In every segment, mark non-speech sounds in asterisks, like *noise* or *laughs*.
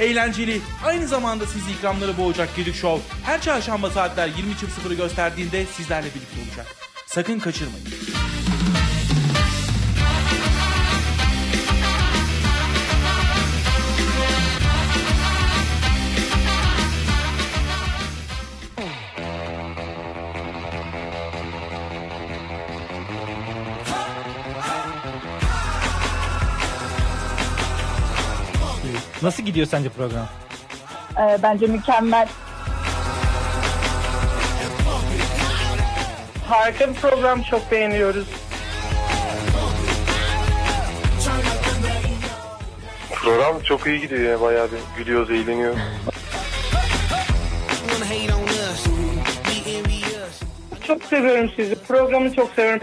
eğlenceli, aynı zamanda sizi ikramları boğacak Gedik Show her çarşamba saatler 20.00'ı gösterdiğinde sizlerle birlikte olacak. Sakın kaçırmayın. Nasıl gidiyor sence program? Ee, bence mükemmel. Harika bir program çok beğeniyoruz. Program çok iyi gidiyor ya bayağı bir gülüyoruz, eğleniyoruz. Çok seviyorum sizi. Programı çok seviyorum.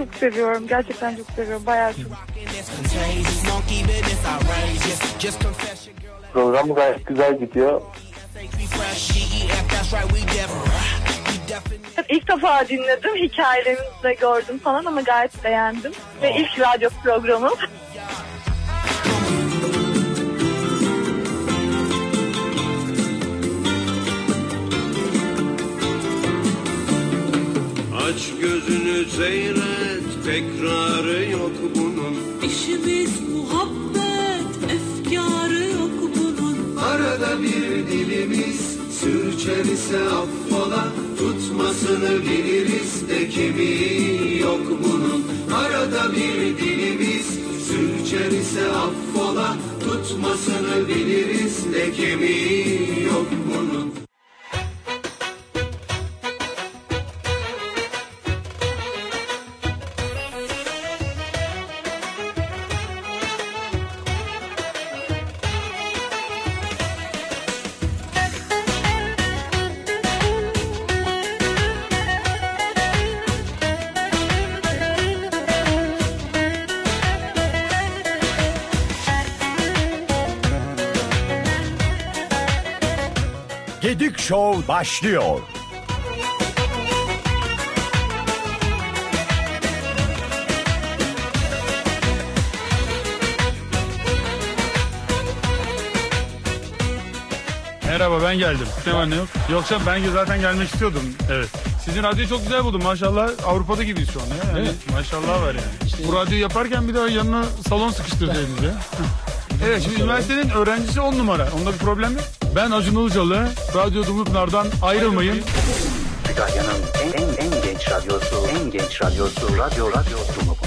Çok seviyorum. Gerçekten çok seviyorum. Bayağı çok. Program gayet güzel gidiyor. İlk defa dinledim. Hikayelerinizi de gördüm falan ama gayet beğendim. Ve ilk radyo programım. Aç gözünü seyret tekrarı yok bunun. İşimiz muhabbet, efkarı yok bunun. Arada bir dilimiz sürçer ise affola. Tutmasını biliriz de kemiği yok bunun. Arada bir dilimiz sürçer ise affola. Tutmasını biliriz de kemiği yok bunun başlıyor. Merhaba ben geldim. Ne var ne yok? Yoksa ben zaten gelmek istiyordum. Evet. Sizin radyoyu çok güzel buldum. Maşallah Avrupa'da gibiyiz şu an ya. Yani maşallah var yani. Bu radyoyu yaparken bir daha yanına salon sıkıştırsaydınız ya. *laughs* evet şimdi üniversitenin öğrencisi on numara. Onda bir problem yok. Ben Acun Ilıcalı. Radyo Dumlupınar'dan ayrılmayın. Kütahya'nın en, en, en genç radyosu, en genç radyosu, Radyo Radyo Dumlupınar.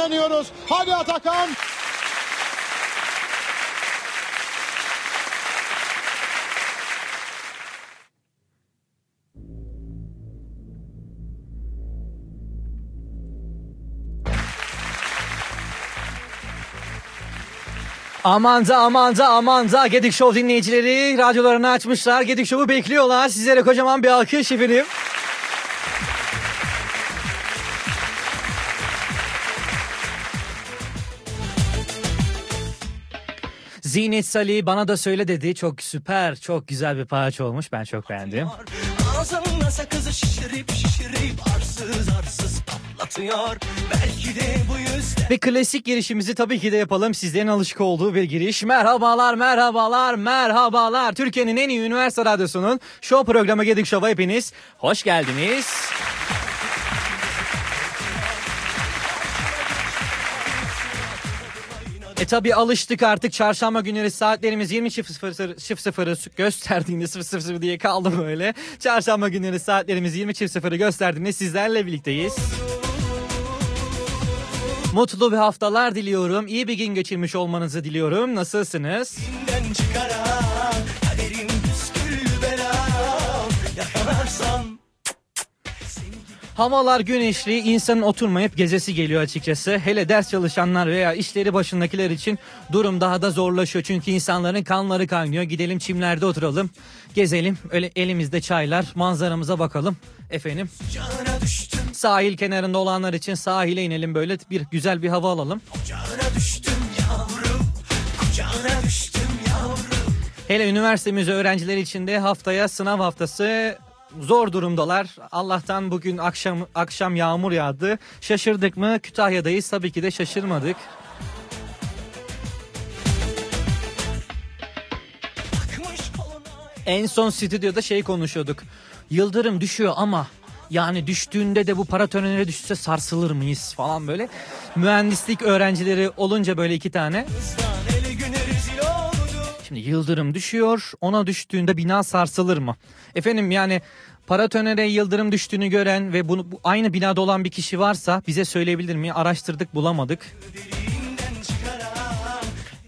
İnanıyoruz. Hadi Atakan. Aman da aman da aman da Gedik Show dinleyicileri radyolarını açmışlar. Gedik Show'u bekliyorlar. Sizlere kocaman bir alkış efendim. Zinet Salih bana da söyle dedi. Çok süper, çok güzel bir parça olmuş. Ben çok beğendim. Ağzımda sakızı şişirip şişirip arsız arsız patlatıyor. Belki de bu yüzden Ve klasik girişimizi tabii ki de yapalım. Sizlerin alışık olduğu bir giriş. Merhabalar, merhabalar, merhabalar. Türkiye'nin en iyi üniversite radyosunun show programı Gedik Show'a hepiniz hoş geldiniz. E tabi alıştık artık çarşamba günleri saatlerimiz 20.00'ı gösterdiğinde 00 diye kaldı böyle. Çarşamba günleri saatlerimiz 20.00'ı gösterdiğinde sizlerle birlikteyiz. Mutlu bir haftalar diliyorum. İyi bir gün geçirmiş olmanızı diliyorum. Nasılsınız? püskül belam yakalarsan Havalar güneşli, insanın oturmayıp gezesi geliyor açıkçası. Hele ders çalışanlar veya işleri başındakiler için durum daha da zorlaşıyor. Çünkü insanların kanları kaynıyor. Gidelim çimlerde oturalım, gezelim. Öyle elimizde çaylar, manzaramıza bakalım. Efendim, sahil kenarında olanlar için sahile inelim böyle bir güzel bir hava alalım. Hele üniversitemiz öğrencileri için de haftaya sınav haftası zor durumdalar. Allah'tan bugün akşam akşam yağmur yağdı. Şaşırdık mı? Kütahya'dayız. Tabii ki de şaşırmadık. En son stüdyoda şey konuşuyorduk. Yıldırım düşüyor ama yani düştüğünde de bu paratonere düşse sarsılır mıyız falan böyle. Mühendislik öğrencileri olunca böyle iki tane. Şimdi yıldırım düşüyor. Ona düştüğünde bina sarsılır mı? Efendim yani paratonere yıldırım düştüğünü gören ve bunu bu, aynı binada olan bir kişi varsa bize söyleyebilir mi? Araştırdık bulamadık.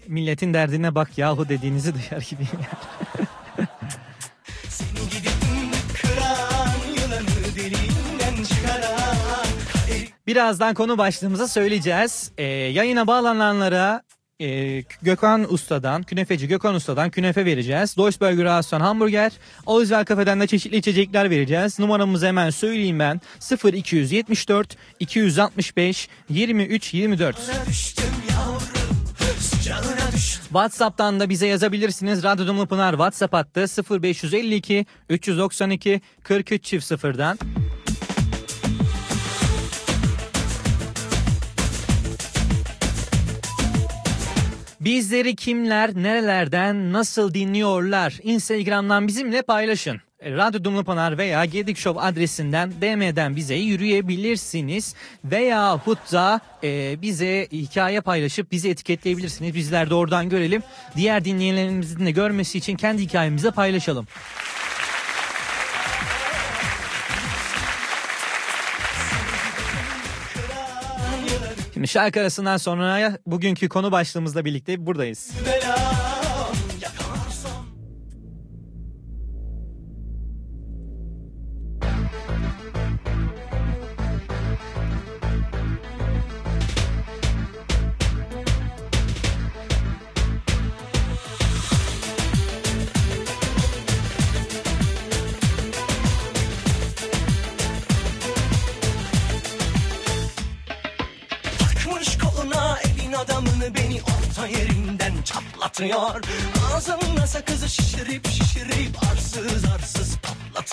Milletin derdine bak yahu dediğinizi duyar çıkaran *laughs* Birazdan konu başlığımıza söyleyeceğiz. Ee, yayına bağlananlara e, Gökhan Usta'dan, künefeci Gökhan Usta'dan künefe vereceğiz. Deutschburger Rahatsız Hamburger, Ozvel Kafe'den de çeşitli içecekler vereceğiz. Numaramızı hemen söyleyeyim ben. 0274 265 23 24. düştüm yavrum Sıcağına düştüm WhatsApp'tan da bize yazabilirsiniz. Radyo Dumlu Pınar WhatsApp hattı 0552 392 43 çift sıfırdan. Bizleri kimler, nerelerden, nasıl dinliyorlar? Instagram'dan bizimle paylaşın. E, Radyo Dumlu Pınar veya Gedik Show adresinden DM'den bize yürüyebilirsiniz. Veya da e, bize hikaye paylaşıp bizi etiketleyebilirsiniz. Bizler de oradan görelim. Diğer dinleyenlerimizin de görmesi için kendi hikayemizi paylaşalım. Şimdi şarkı arasından sonra bugünkü konu başlığımızla birlikte buradayız. belam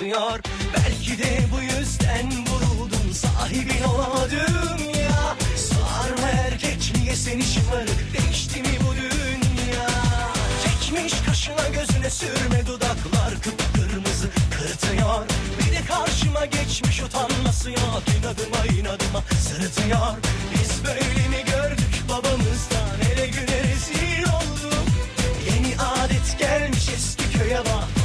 patlatıyor Belki de bu yüzden vuruldum sahibin olamadım ya. Sarma erkek niye seni şımarık değişti mi bu dünya? Çekmiş kaşına gözüne sürme dudaklar kıpkırmızı kırıtıyor Bir de karşıma geçmiş utanması yok inadıma inadıma sırıtıyor. Biz böyle mi gördük babamızdan? Ele güne rezil olduk. Yeni adet gelmiş eski köye bak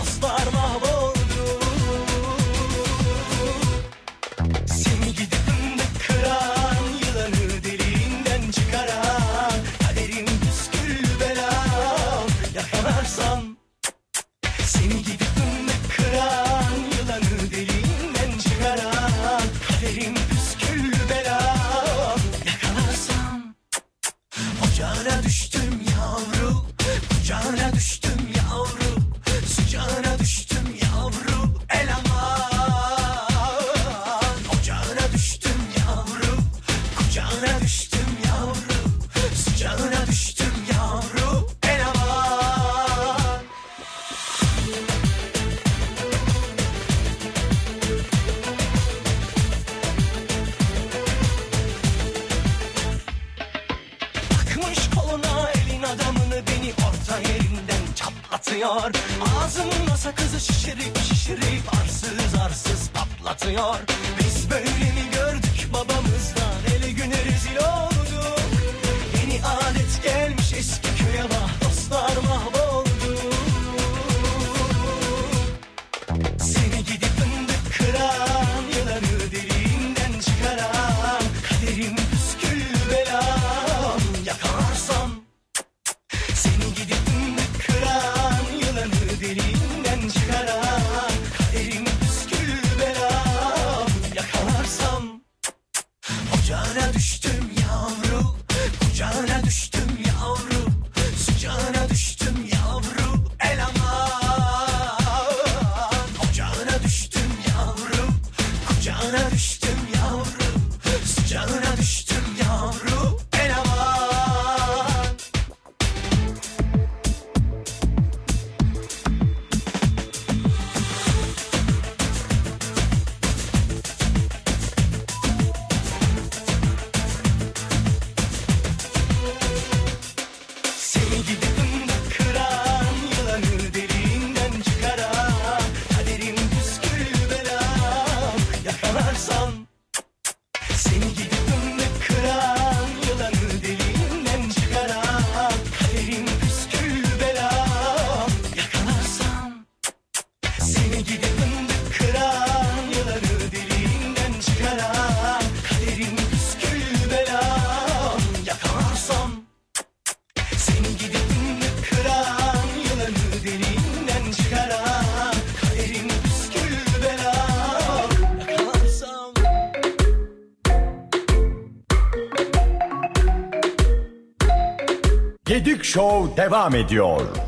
devam ediyor.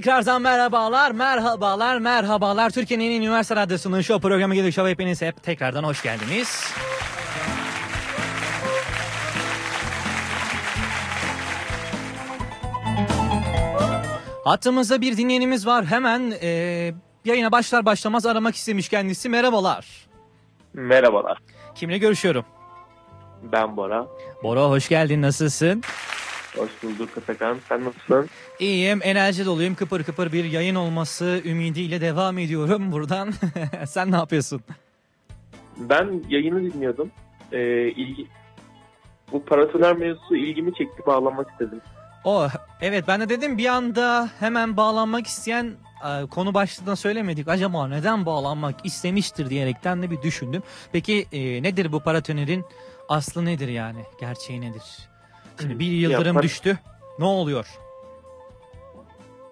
Tekrardan merhabalar, merhabalar, merhabalar. Türkiye'nin en üniversite radyosunun show programı Gedik Show hepiniz hep tekrardan hoş geldiniz. Hattımızda bir dinleyenimiz var. Hemen e, yayına başlar başlamaz aramak istemiş kendisi. Merhabalar. Merhabalar. Kimle görüşüyorum? Ben Bora. Bora hoş geldin. Nasılsın? Hoş bulduk Atakan. Sen nasılsın? İyiyim, enerji doluyum. Kıpır kıpır bir yayın olması ümidiyle devam ediyorum buradan. *laughs* Sen ne yapıyorsun? Ben yayını dinliyordum. Ee, ilgi... Bu paratoner mevzusu ilgimi çekti bağlamak istedim. O evet ben de dedim bir anda hemen bağlanmak isteyen e, konu başlığında söylemedik. Acaba neden bağlanmak istemiştir diyerekten de bir düşündüm. Peki e, nedir bu paratonerin aslı nedir yani? Gerçeği nedir? Şimdi bir yıldırım par- düştü. Ne oluyor?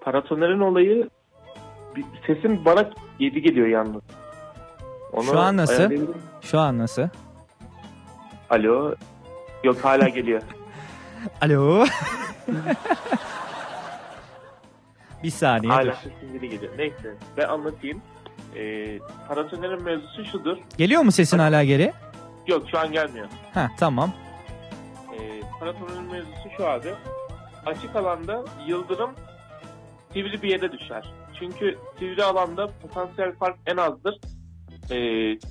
Paratonerin olayı sesim bana yedi geliyor yalnız. Onu Şu an nasıl? Şu an nasıl? Alo. Yok hala *laughs* geliyor. Alo. *laughs* bir saniye hala sesim geliyor. Neyse ben anlatayım. Ee, paratonerin mevzusu şudur. Geliyor mu sesin hala geri? Yok şu an gelmiyor. Ha tamam. Paratonerin mevzusu şu abi. Açık alanda yıldırım sivri bir yere düşer. Çünkü sivri alanda potansiyel fark en azdır. Ee,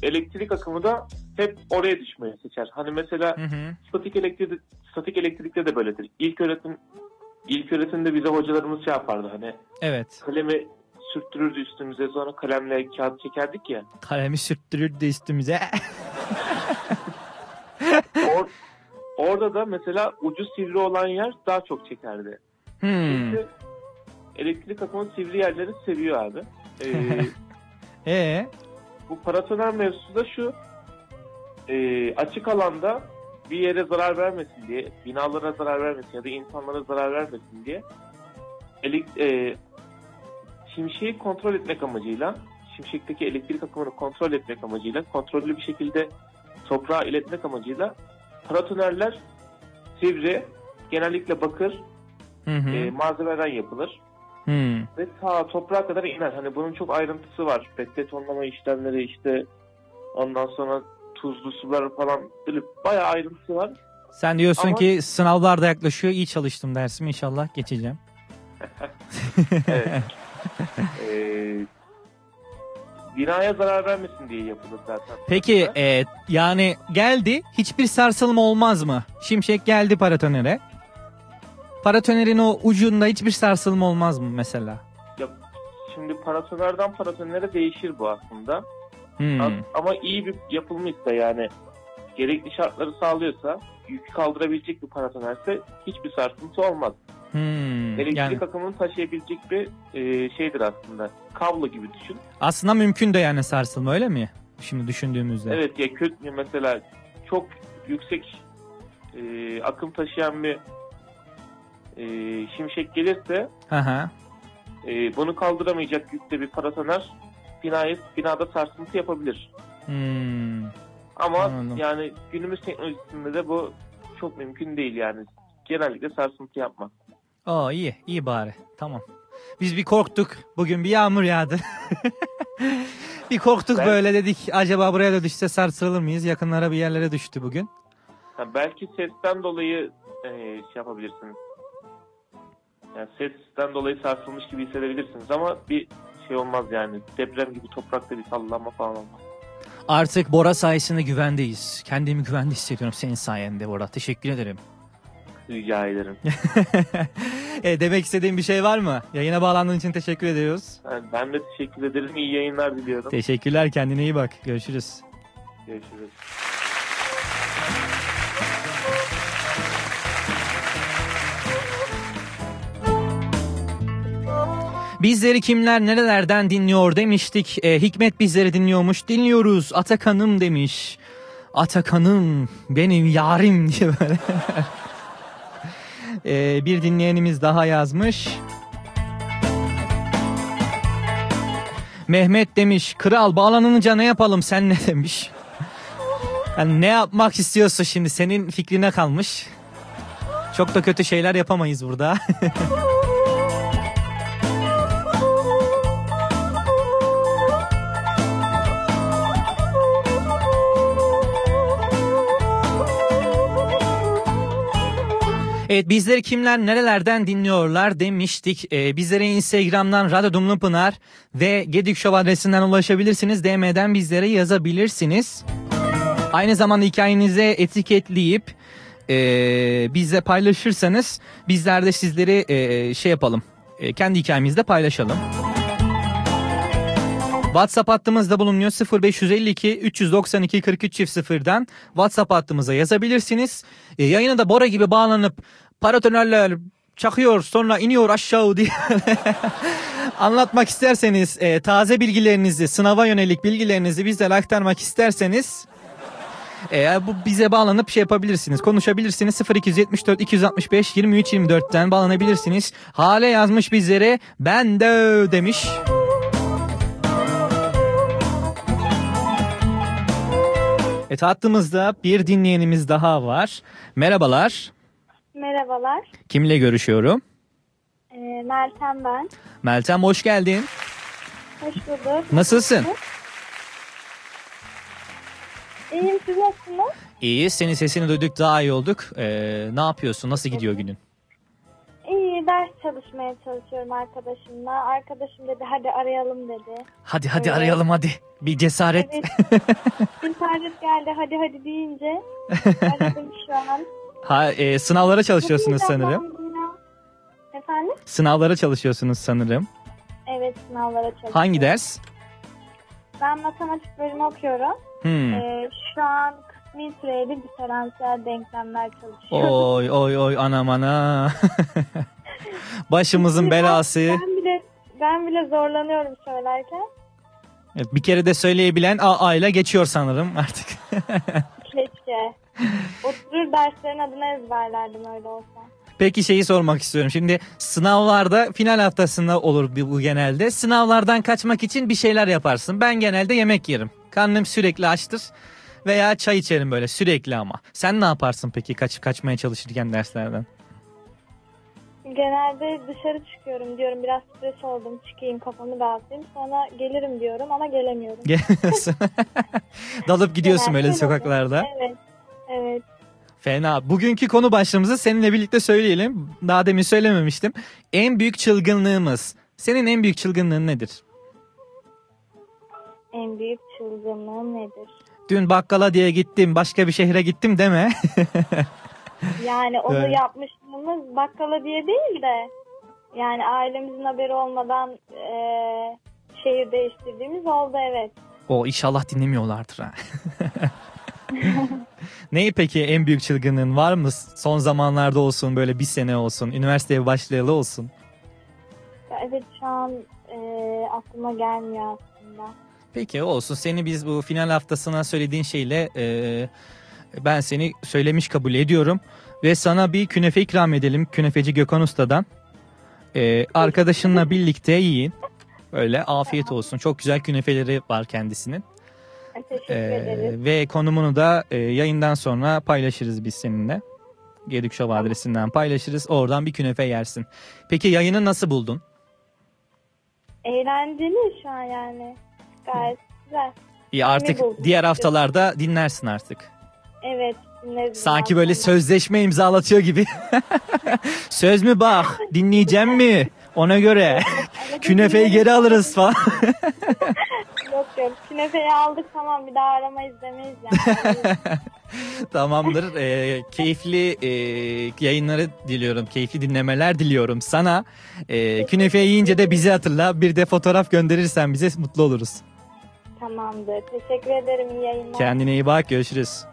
elektrik akımı da hep oraya düşmeyi seçer. Hani mesela Hı hı. statik elektrik statik elektrikte de böyledir. İlk öğretim ilk öğretimde bize hocalarımız şey yapardı hani Evet. kalemi sürttürürdü üstümüze sonra kalemle kağıt çekerdik ya. Kalemi sürttürürdü üstümüze. *laughs* Or- orada da mesela ucu sivri olan yer daha çok çekerdi. Hmm. Çünkü elektrik akımı sivri yerleri seviyor abi. Ee, *laughs* Ee, bu paratoner mevzusu da şu. Ee, açık alanda bir yere zarar vermesin diye, binalara zarar vermesin ya da insanlara zarar vermesin diye elek- e, şimşeği kontrol etmek amacıyla, şimşekteki elektrik akımını kontrol etmek amacıyla, kontrollü bir şekilde toprağa iletmek amacıyla paratonerler sivri, genellikle bakır Hı hı. e, malzemeden yapılır Hmm. ve ta toprağa kadar iner. Hani bunun çok ayrıntısı var. Bet- Betonlama işlemleri işte ondan sonra tuzlu sular falan böyle bayağı ayrıntısı var. Sen diyorsun Ama- ki sınavlar da yaklaşıyor. iyi çalıştım dersim inşallah geçeceğim. *laughs* Evet. *laughs* Ee, binaya zarar vermesin diye yapılır zaten. Peki e, yani geldi hiçbir sarsılma olmaz mı? Şimşek geldi paratonere. Paratonerin o ucunda hiçbir sarsılma olmaz mı mesela? Ya, şimdi paratonerden paratonere değişir bu aslında. Hmm. Ama iyi bir yapılmışsa yani gerekli şartları sağlıyorsa yükü kaldırabilecek bir paratonerse hiçbir sarsıntı olmaz. Hmm. Elektrik Yani akımını taşıyabilecek bir e, şeydir aslında. Kablo gibi düşün. aslında mümkün de yani sarsılma öyle mi? Şimdi düşündüğümüzde. Evet ya kötü mesela çok yüksek e, akım taşıyan bir e, şimşek gelirse hı. e, bunu kaldıramayacak yükte bir paratoner binaya, binada sarsıntı yapabilir. Hmm. Ama Anladım. yani günümüz teknolojisinde de bu çok mümkün değil yani. Genellikle sarsıntı yapmaz. Aa iyi, iyi bari. Tamam. Biz bir korktuk. Bugün bir yağmur yağdı. *laughs* bir korktuk Ben- böyle dedik. Acaba buraya da düşse sarsılır mıyız? Yakınlara bir yerlere düştü bugün. Ha, belki sesten dolayı e, şey yapabilirsiniz. Yani sesten dolayı sarsılmış gibi hissedebilirsiniz ama bir şey olmaz yani. Deprem gibi toprakta bir sallanma falan olmaz. Artık Bora sayesinde güvendeyiz. Kendimi güvende hissediyorum senin sayende Bora. Teşekkür ederim. Rica ederim. *laughs* e, demek istediğin bir şey var mı? Yayına bağlandığın için teşekkür ediyoruz. Ben de teşekkür ederim. İyi yayınlar diliyorum. Teşekkürler. Kendine iyi bak. Görüşürüz. Görüşürüz. Bizleri kimler nerelerden dinliyor demiştik. E, Hikmet bizleri dinliyormuş. Dinliyoruz. Atakan'ım demiş. Atakan'ım benim yarim *laughs* diye böyle. E, bir dinleyenimiz daha yazmış. Mehmet demiş. Kral bağlanınca ne yapalım sen ne demiş. Yani ne yapmak istiyorsa şimdi senin fikrine kalmış. Çok da kötü şeyler yapamayız burada. *laughs* Evet bizleri kimler nerelerden dinliyorlar demiştik. Ee, bizlere Instagram'dan Radyo Dumlupınar ve Gedik Show adresinden ulaşabilirsiniz. DM'den bizlere yazabilirsiniz. Aynı zamanda hikayenize etiketleyip e, bizle paylaşırsanız bizler de sizleri e, şey yapalım. E, kendi hikayemizde paylaşalım. WhatsApp hattımızda bulunuyor 0552 392 43 0'dan WhatsApp hattımıza yazabilirsiniz. E, yayına da Bora gibi bağlanıp paratonerler çakıyor sonra iniyor aşağı diye *laughs* anlatmak isterseniz e, taze bilgilerinizi sınava yönelik bilgilerinizi bizlere aktarmak isterseniz e, bu bize bağlanıp şey yapabilirsiniz konuşabilirsiniz 0274 265 23 24'ten bağlanabilirsiniz. Hale yazmış bizlere ben de demiş. Evet hattımızda bir dinleyenimiz daha var. Merhabalar. Merhabalar. Kimle görüşüyorum? Ee, Meltem ben. Meltem hoş geldin. Hoş bulduk. Nasılsın? İyiyim siz nasılsınız? İyi. Senin sesini duyduk daha iyi olduk. Ee, ne yapıyorsun? Nasıl gidiyor günün? Ders çalışmaya çalışıyorum arkadaşımla. Arkadaşım dedi hadi arayalım dedi. Hadi hadi Evet. arayalım hadi. Bir cesaret. Evet. *laughs* İnternet geldi hadi hadi deyince *laughs* aradım şu an. Ha, e, sınavlara çalışıyorsunuz Çok sanırım. Efendim? Sınavlara çalışıyorsunuz sanırım. Evet sınavlara çalışıyorum. Hangi ders? Ben matematik bölümü okuyorum. Hmm. Ee, şu an kısmi süreli diferansiyel denklemler çalışıyorum. Oy oy oy anam ana. *laughs* Başımızın belası. Ben bile, ben bile zorlanıyorum söylerken. Evet, bir kere de söyleyebilen AA ile geçiyor sanırım artık. *laughs* Keşke. Oturur derslerin adını ezberlerdim öyle olsa. Peki şeyi sormak istiyorum. Şimdi sınavlarda final haftasında olur bu genelde. Sınavlardan kaçmak için bir şeyler yaparsın. Ben genelde yemek yerim. Karnım sürekli açtır veya çay içerim böyle sürekli ama. Sen ne yaparsın peki kaç kaçmaya çalışırken derslerden? Genelde dışarı çıkıyorum diyorum biraz stres oldum çıkayım kafamı dağıtayım sonra gelirim diyorum ama gelemiyorum. *laughs* *laughs* Dalıp gidiyorsun Genelde öyle sokaklarda. Evet. Evet. Fena. Bugünkü konu başlığımızı seninle birlikte söyleyelim. Daha demin söylememiştim. En büyük çılgınlığımız. Senin en büyük çılgınlığın nedir? En büyük çılgınlığım nedir? Dün bakkala diye gittim, başka bir şehre gittim deme. *laughs* Yani onu Evet. yapmışlığımız bakkala diye değil de yani ailemizin haberi olmadan eee, şehir değiştirdiğimiz oldu evet. o inşallah dinlemiyorlardır ha. *laughs* Neyi peki en büyük çılgınlığın var mı? Son zamanlarda olsun, böyle bir sene olsun, üniversiteye başlayalı olsun. Ya Evet şu an eee, aklıma gelmiyor aslında. Peki olsun. Seni biz bu final haftasına söylediğin şeyle e, ben seni söylemiş kabul ediyorum. Ve sana bir künefe ikram edelim künefeci Gökhan Usta'dan. E, arkadaşınla birlikte yiyin. Böyle afiyet olsun. Çok güzel künefeleri var kendisinin. Teşekkür E, ederiz. ve konumunu da e, yayından sonra paylaşırız biz seninle. Gedik Show adresinden paylaşırız. Oradan bir künefe yersin. Peki yayını nasıl buldun? Eğlenceli şu an yani. Gayet güzel. İyi artık diğer haftalarda dinlersin artık. Evet. dinleriz Sanki böyle sözleşme imzalatıyor gibi. *laughs* Söz mü bak dinleyeceğim mi ona göre *laughs* künefeyi geri alırız falan. *laughs* Yok yok. Künefeyi aldık tamam bir daha aramayız demeyiz yani. Tamamdır Ee, keyifli e, yayınları diliyorum keyifli dinlemeler diliyorum sana. Ee, künefeyi yiyince de bizi hatırla bir de fotoğraf gönderirsen bize mutlu oluruz. Tamamdır. Teşekkür ederim. İyi yayınlar. Kendine iyi bak görüşürüz.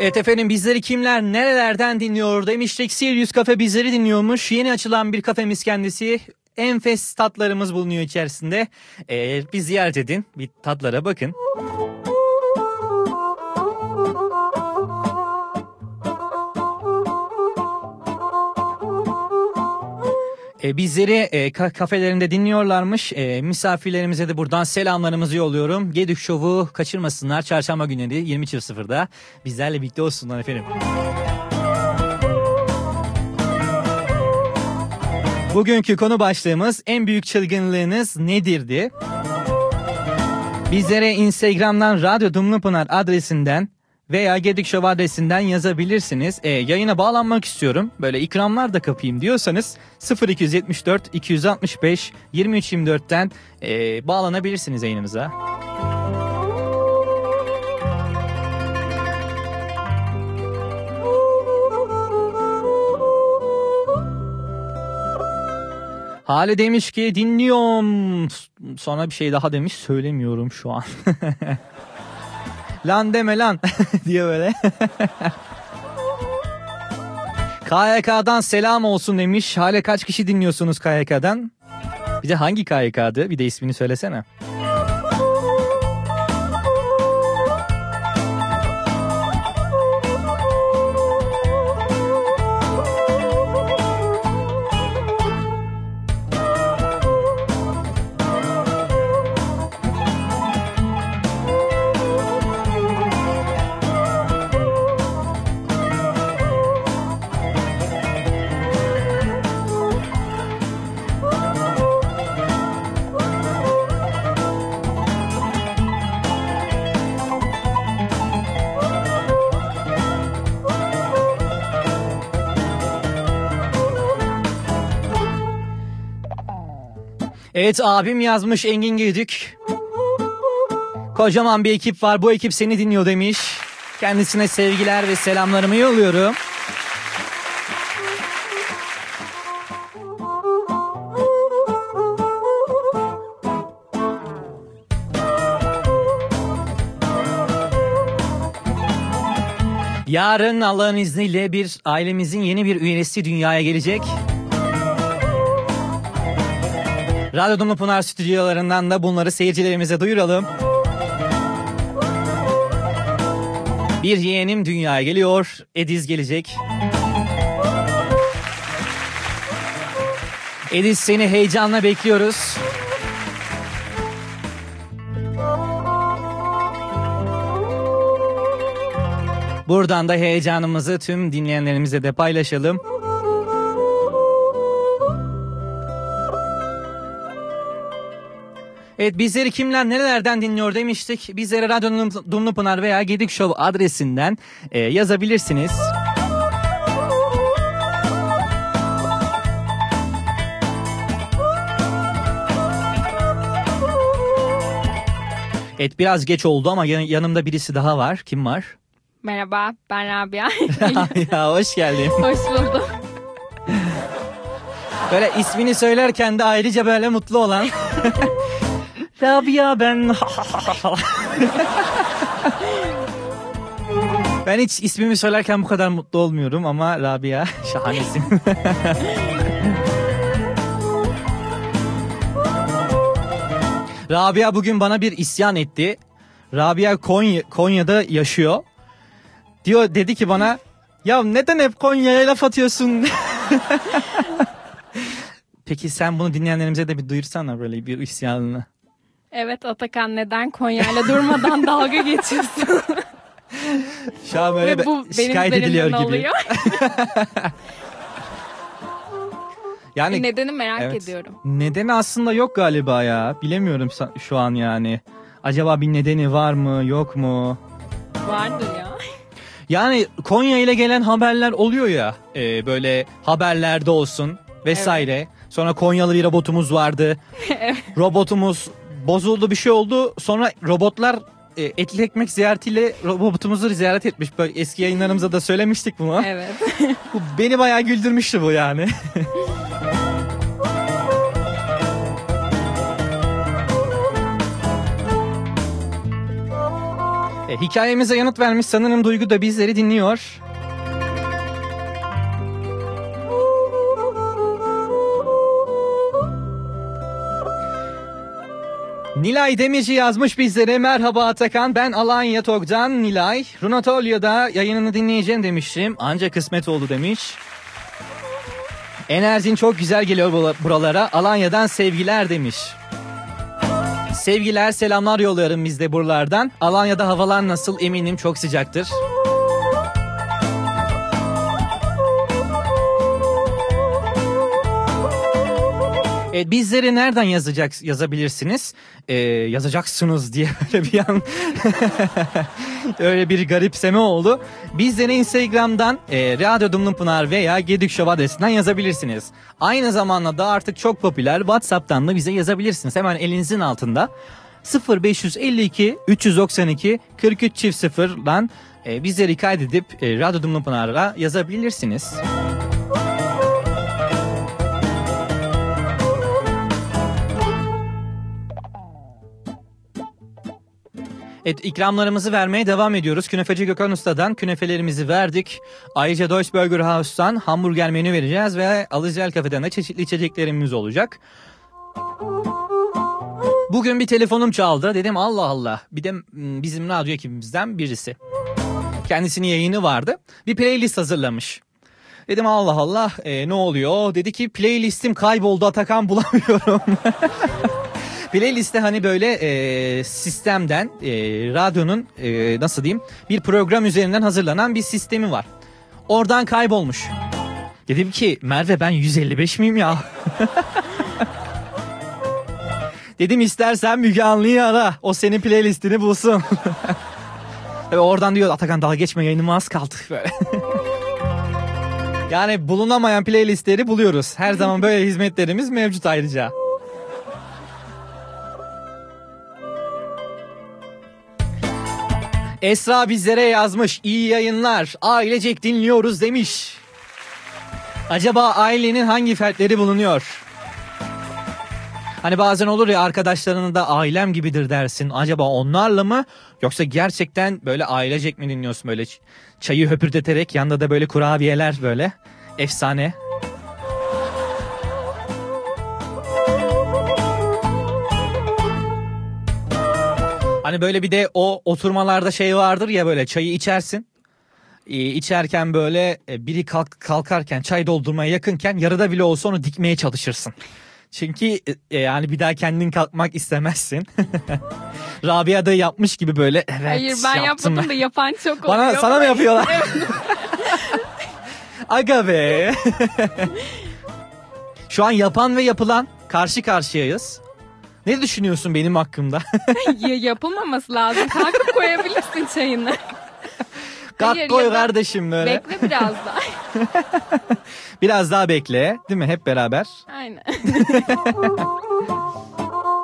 Evet efendim bizleri kimler nerelerden dinliyor demiştik. Sirius Kafe bizleri dinliyormuş. Yeni açılan bir kafemiz kendisi. Enfes tatlarımız bulunuyor içerisinde. Ee, bir ziyaret edin. Bir tatlara bakın. E, bizleri e, ka- kafelerinde dinliyorlarmış. E, misafirlerimize de buradan selamlarımızı yolluyorum. Gedük Show'u kaçırmasınlar. Çarşamba günleri 20.00'da bizlerle birlikte olsunlar efendim. Bugünkü konu başlığımız en büyük çılgınlığınız nedirdi? Bizlere Instagram'dan Radyo Dumlupınar adresinden veya Gedik Show adresinden yazabilirsiniz. E, yayına bağlanmak istiyorum. Böyle ikramlar da kapayım diyorsanız 0274 265 2324'ten e, bağlanabilirsiniz yayınımıza. Hale demiş ki dinliyorum. Sonra bir şey daha demiş söylemiyorum şu an. *laughs* lan deme lan *laughs* diye böyle. KYK'dan selam olsun demiş. Hale kaç kişi dinliyorsunuz KYK'dan? Bir de hangi KYK'dı? Bir de ismini söylesene. Evet abim yazmış Engin Güdük. Kocaman bir ekip var bu ekip seni dinliyor demiş. Kendisine sevgiler ve selamlarımı yolluyorum. Yarın Allah'ın izniyle bir ailemizin yeni bir üyesi dünyaya gelecek. Radyo Dumlu Pınar stüdyolarından da bunları seyircilerimize duyuralım. Bir yeğenim dünyaya geliyor. Ediz gelecek. Ediz seni heyecanla bekliyoruz. Buradan da heyecanımızı tüm dinleyenlerimize de paylaşalım. Evet bizleri kimler nerelerden dinliyor demiştik. Bizlere Radyo Dum- Dumlupınar veya Gedik Show adresinden e, yazabilirsiniz. Evet biraz geç oldu ama yan- yanımda birisi daha var. Kim var? Merhaba, ben Rabia. *laughs* ya hoş geldin. *laughs* Hoş buldum. Böyle ismini söylerken de ayrıca böyle mutlu olan. *laughs* Rabia ben. *laughs* ben hiç ismimi söylerken bu kadar mutlu olmuyorum ama Rabia *laughs* şahanesin. *laughs* Rabia bugün bana bir isyan etti. Rabia Konya, Konya'da yaşıyor. Diyor dedi ki bana ya neden hep Konya'ya laf atıyorsun? Peki sen bunu dinleyenlerimize de bir duyursana böyle bir isyanını. Evet Atakan neden Konya'yla durmadan *laughs* dalga geçiyorsun? *laughs* Şu an böyle Ve bu şikayet ediliyor gibi. oluyor. *laughs* Yani Nedeni merak Evet. ediyorum. Nedeni aslında yok galiba ya. Bilemiyorum şu an yani. Acaba bir nedeni var mı yok mu? Vardır ya. Yani Konya ile gelen haberler oluyor ya. e, böyle haberlerde olsun vesaire. Sonra Konyalı bir robotumuz vardı. Evet. Robotumuz bozuldu bir şey oldu. Sonra robotlar e, etli ekmek ziyaretiyle robotumuzu ziyaret etmiş. Böyle eski yayınlarımızda da söylemiştik bunu. Evet. *laughs* Bu beni bayağı güldürmüştü bu yani. *laughs* E, hikayemize yanıt vermiş sanırım Duygu da bizleri dinliyor. Nilay Demirci yazmış bizlere. Merhaba Atakan ben Alanya Tok'tan Nilay. Runatolyo'da yayınını dinleyeceğim demiştim. Ancak kısmet oldu demiş. Enerjin çok güzel geliyor buralara. Alanya'dan sevgiler demiş. Sevgiler selamlar yolluyorum biz de buralardan. Alanya'da havalar nasıl eminim çok sıcaktır. E, bizleri nereden yazacak yazabilirsiniz? E, yazacaksınız diye *laughs* öyle bir an *laughs* öyle bir garipseme oldu. Bizleri Instagram'dan e, Radyo Dumlupınar veya Gedik Show adresinden yazabilirsiniz. Aynı zamanda da artık çok popüler WhatsApp'tan da bize yazabilirsiniz. Hemen elinizin altında 0552 392 43 çift sıfırdan e, bizleri kaydedip e, Radyo Dumlupınar'a yazabilirsiniz. Evet ikramlarımızı vermeye devam ediyoruz. Künefeci Gökhan Usta'dan künefelerimizi verdik. Ayrıca Deutsche Burger House'tan hamburger menü vereceğiz ve Alıcel Kafe'den de çeşitli içeceklerimiz olacak. Bugün bir telefonum çaldı. Dedim Allah Allah. Bir de mm, bizim radyo ekibimizden birisi. Kendisinin yayını vardı. Bir playlist hazırlamış. Dedim Allah Allah e, ne oluyor? Dedi ki playlistim kayboldu Atakan bulamıyorum. *laughs* Playlist'te hani böyle e, sistemden e, radyonun e, nasıl diyeyim bir program üzerinden hazırlanan bir sistemi var. Oradan kaybolmuş. Dedim ki Merve ben 155 miyim ya? *laughs* Dedim istersen Müge Anlı'yı ara. O senin playlistini bulsun. *laughs* Tabii oradan diyor Atakan dalga geçme yayınıma az kaldı *laughs* böyle. yani bulunamayan playlistleri buluyoruz. Her zaman böyle hizmetlerimiz mevcut ayrıca. Esra bizlere yazmış. İyi yayınlar. Ailecek dinliyoruz demiş. Acaba ailenin hangi fertleri bulunuyor? Hani bazen olur ya arkadaşlarına da ailem gibidir dersin. Acaba onlarla mı? Yoksa gerçekten böyle ailecek mi dinliyorsun böyle çayı höpürdeterek yanında da böyle kurabiyeler böyle. Efsane. Hani böyle bir de o oturmalarda şey vardır ya böyle çayı içersin. İçerken böyle e, biri kalk, kalkarken çay doldurmaya yakınken yarıda bile olsa onu dikmeye çalışırsın. Çünkü e, yani bir daha kendin kalkmak istemezsin. *laughs* Rabia da yapmış gibi böyle evet Hayır ben yaptım yapmadım da yapan çok *laughs* oluyor. Bana sana mı yapıyorlar? *laughs* Aga be. Şu an yapan ve yapılan karşı karşıyayız. Ne düşünüyorsun benim hakkımda? *laughs* Ya- Yapılmaması lazım. Kalkıp koyabilirsin çayını. Kalk Hayır, koy ya da kardeşim böyle. Bekle biraz daha. *laughs* Biraz daha bekle. Değil mi? Hep beraber. Aynen. *laughs*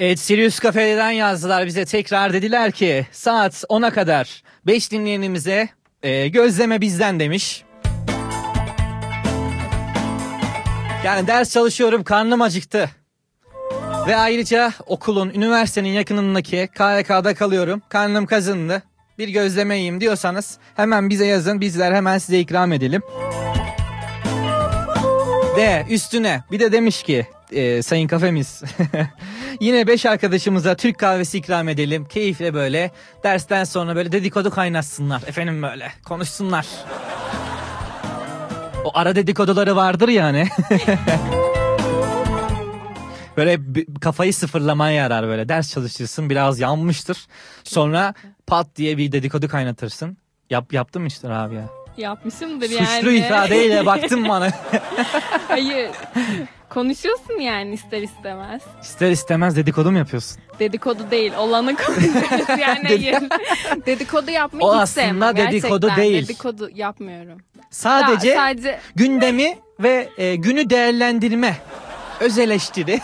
Evet Sirius Cafe'den yazdılar bize tekrar dediler ki saat 10'a kadar 5 dinleyenimize e, gözleme bizden demiş. Yani ders çalışıyorum karnım acıktı. Ve ayrıca okulun, üniversitenin yakınındaki KYK'da kalıyorum. Karnım kazındı. Bir gözleme yiyeyim diyorsanız hemen bize yazın. Bizler hemen size ikram edelim. De üstüne bir de demiş ki e, sayın kafemiz *laughs* yine beş arkadaşımıza Türk kahvesi ikram edelim. Keyifle böyle dersten sonra böyle dedikodu kaynatsınlar. Efendim böyle konuşsunlar. O ara dedikoduları vardır yani. *laughs* böyle kafayı sıfırlamaya yarar böyle. Ders çalışırsın biraz yanmıştır. Sonra pat diye bir dedikodu kaynatırsın. Yap, yaptım işte abi ya. Yapmışımdır yani. Suçlu ifadeyle baktın bana. *laughs* Hayır. Konuşuyorsun yani ister istemez. İster istemez dedikodu mu yapıyorsun? Dedikodu değil. Olanı konuşuyoruz *laughs* yani hayır. *laughs* dedikodu yapmayı O hiç aslında sevmem. dedikodu Gerçekten değil. Dedikodu yapmıyorum. Sadece, Ya, sadece gündemi ve e, günü değerlendirme. Öz eleştiri.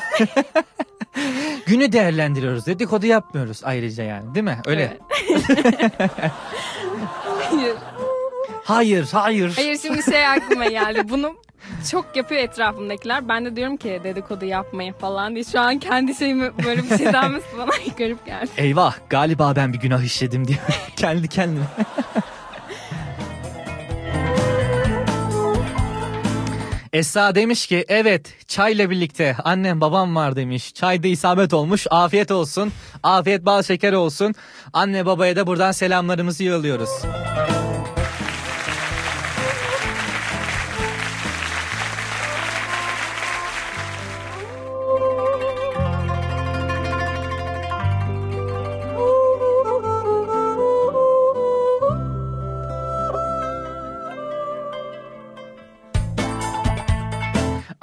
*laughs* günü değerlendiriyoruz. Dedikodu yapmıyoruz ayrıca yani değil mi? Öyle. hayır. Hayır, hayır. Hayır şimdi şey aklıma geldi. Bunu çok yapıyor etrafımdakiler. Ben de diyorum ki dedikodu yapmayın falan diye. Şu an kendi şeyimi böyle bir şey denmesi bana *laughs* garip geldi. Eyvah galiba ben bir günah işledim diye. *laughs* Kendi kendine. Esra demiş ki evet çayla birlikte annem babam var demiş. Çayda isabet olmuş afiyet olsun. Afiyet bal şeker olsun. Anne babaya da buradan selamlarımızı yolluyoruz.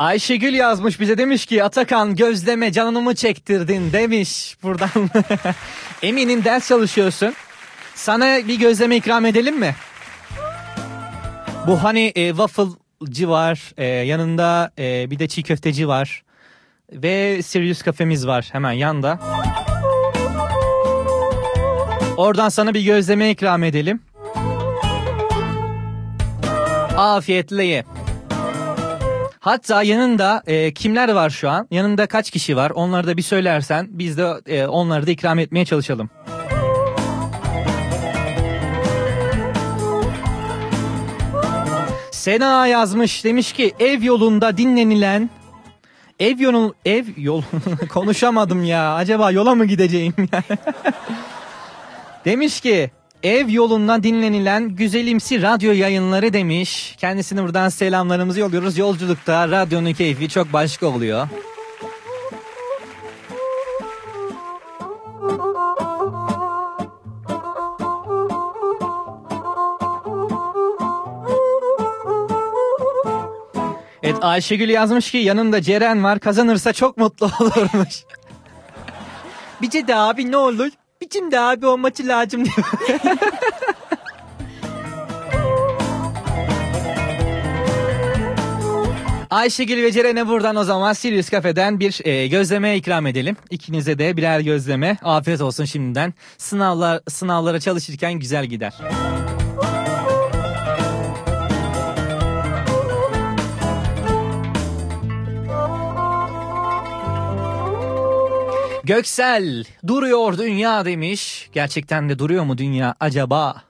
Ayşegül yazmış bize demiş ki Atakan gözleme canımı çektirdin demiş buradan. *laughs* Eminim ders çalışıyorsun. Sana bir gözleme ikram edelim mi? Bu hani e, waffle'cı var. e, yanında e, bir de çiğ köfteci var. Ve Sirius kafemiz var hemen yanda. Oradan sana bir gözleme ikram edelim. Afiyetle ye. Hatta yanında e, kimler var şu an? Yanında kaç kişi var? Onları da bir söylersen biz de e, onları da ikram etmeye çalışalım. Sena yazmış demiş ki ev yolunda dinlenilen ev yolu ev yol *laughs* konuşamadım ya acaba yola mı gideceğim *laughs* demiş ki Ev yolunda dinlenilen güzelimsi radyo yayınları demiş. Kendisine buradan selamlarımızı yolluyoruz. Yolculukta radyonun keyfi çok başka oluyor. Evet Ayşegül yazmış ki yanında Ceren var kazanırsa çok mutlu *laughs* olurmuş. Bize de abi ne olur? Bizim de abi olması lazım diyor. *laughs* Ayşegül ve Ceren'e buradan o zaman Sirius Cafe'den bir e, gözleme ikram edelim. İkinize de birer gözleme. Afiyet olsun şimdiden. Sınavlar sınavlara çalışırken güzel gider. Göksel duruyor dünya demiş. Gerçekten de duruyor mu dünya acaba?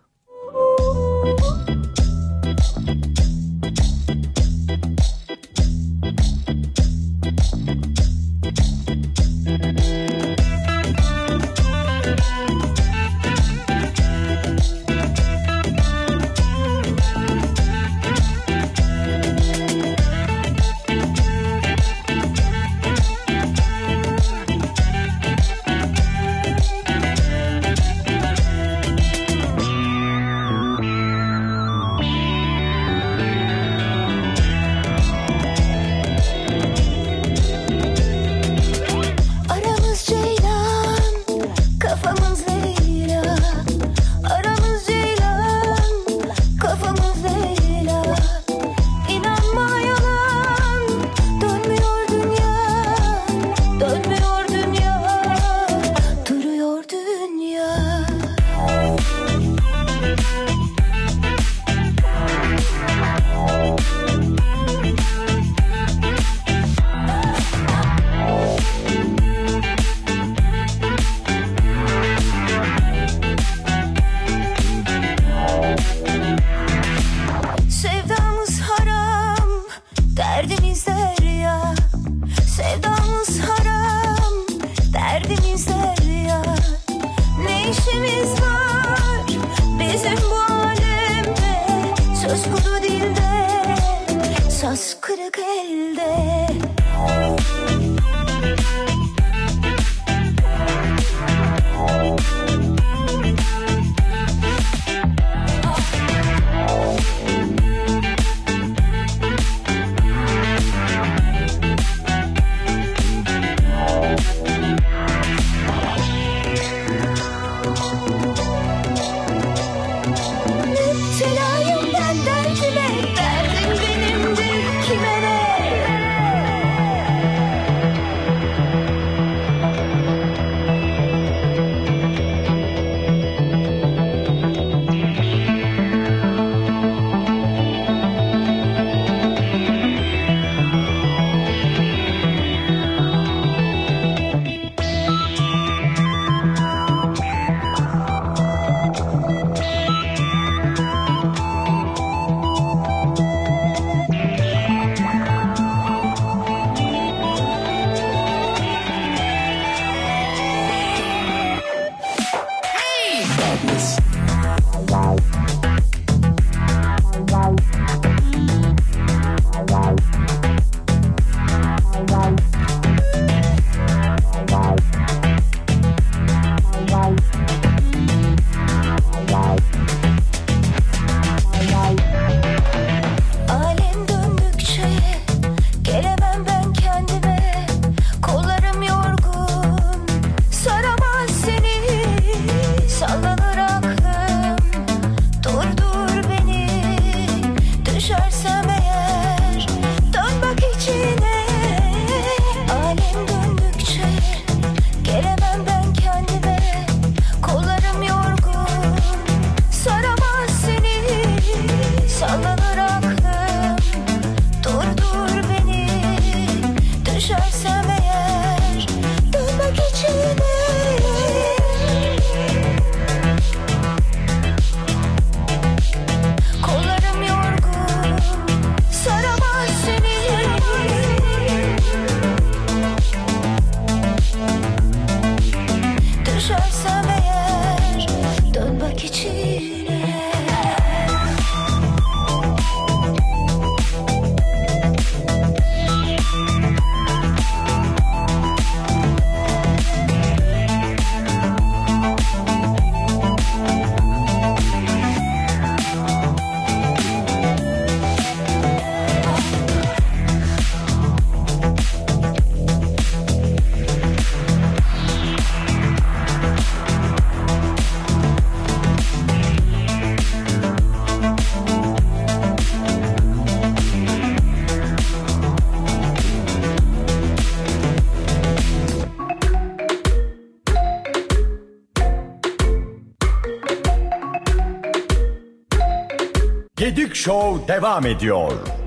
Show devam ediyor.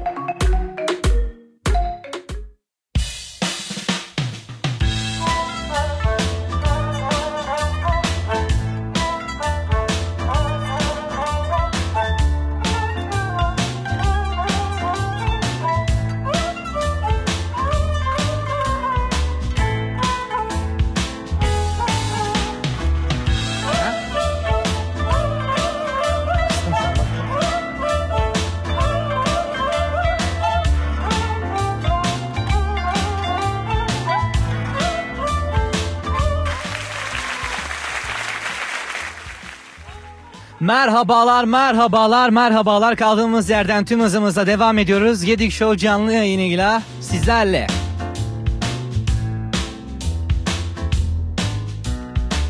Merhabalar, merhabalar, merhabalar. Kaldığımız yerden tüm hızımızla devam ediyoruz. Gedik Show canlı yayınıyla sizlerle.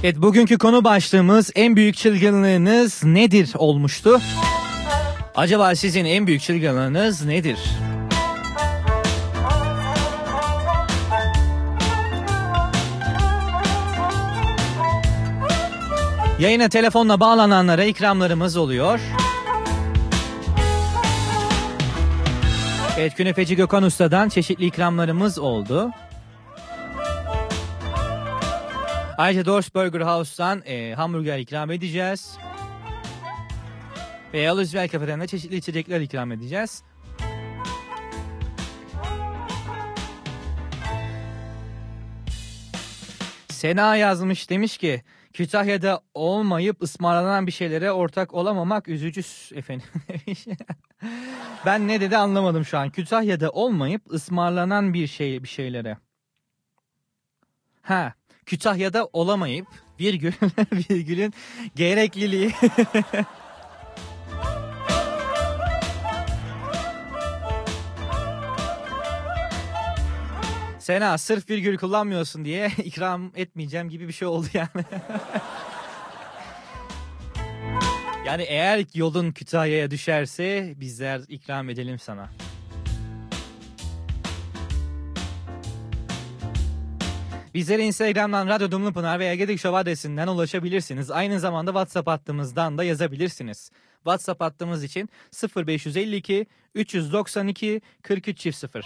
Evet, bugünkü konu başlığımız en büyük çılgınlığınız nedir olmuştu? Acaba sizin en büyük çılgınlığınız nedir? Yayına telefonla bağlananlara ikramlarımız oluyor. Evet Künefeci Gökhan Usta'dan çeşitli ikramlarımız oldu. Ayrıca Dors Burger House'tan e, hamburger ikram edeceğiz. Ve Yalızbel Kafe'den de çeşitli içecekler ikram edeceğiz. Sena yazmış demiş ki Kütahya'da olmayıp ısmarlanan bir şeylere ortak olamamak üzücü efendim. *laughs* ben ne dedi anlamadım şu an. Kütahya'da olmayıp ısmarlanan bir şey bir şeylere. Ha, Kütahya'da olamayıp virgül *laughs* virgülün gerekliliği. *laughs* Sena sırf virgül kullanmıyorsun diye *laughs* ikram etmeyeceğim gibi bir şey oldu yani. *laughs* yani eğer yolun Kütahya'ya düşerse bizler ikram edelim sana. Bizlere Instagram'dan Radyo Dumlupınar veya Gedik Show adresinden ulaşabilirsiniz. Aynı zamanda WhatsApp hattımızdan da yazabilirsiniz. WhatsApp hattımız için 0552 392 43 0.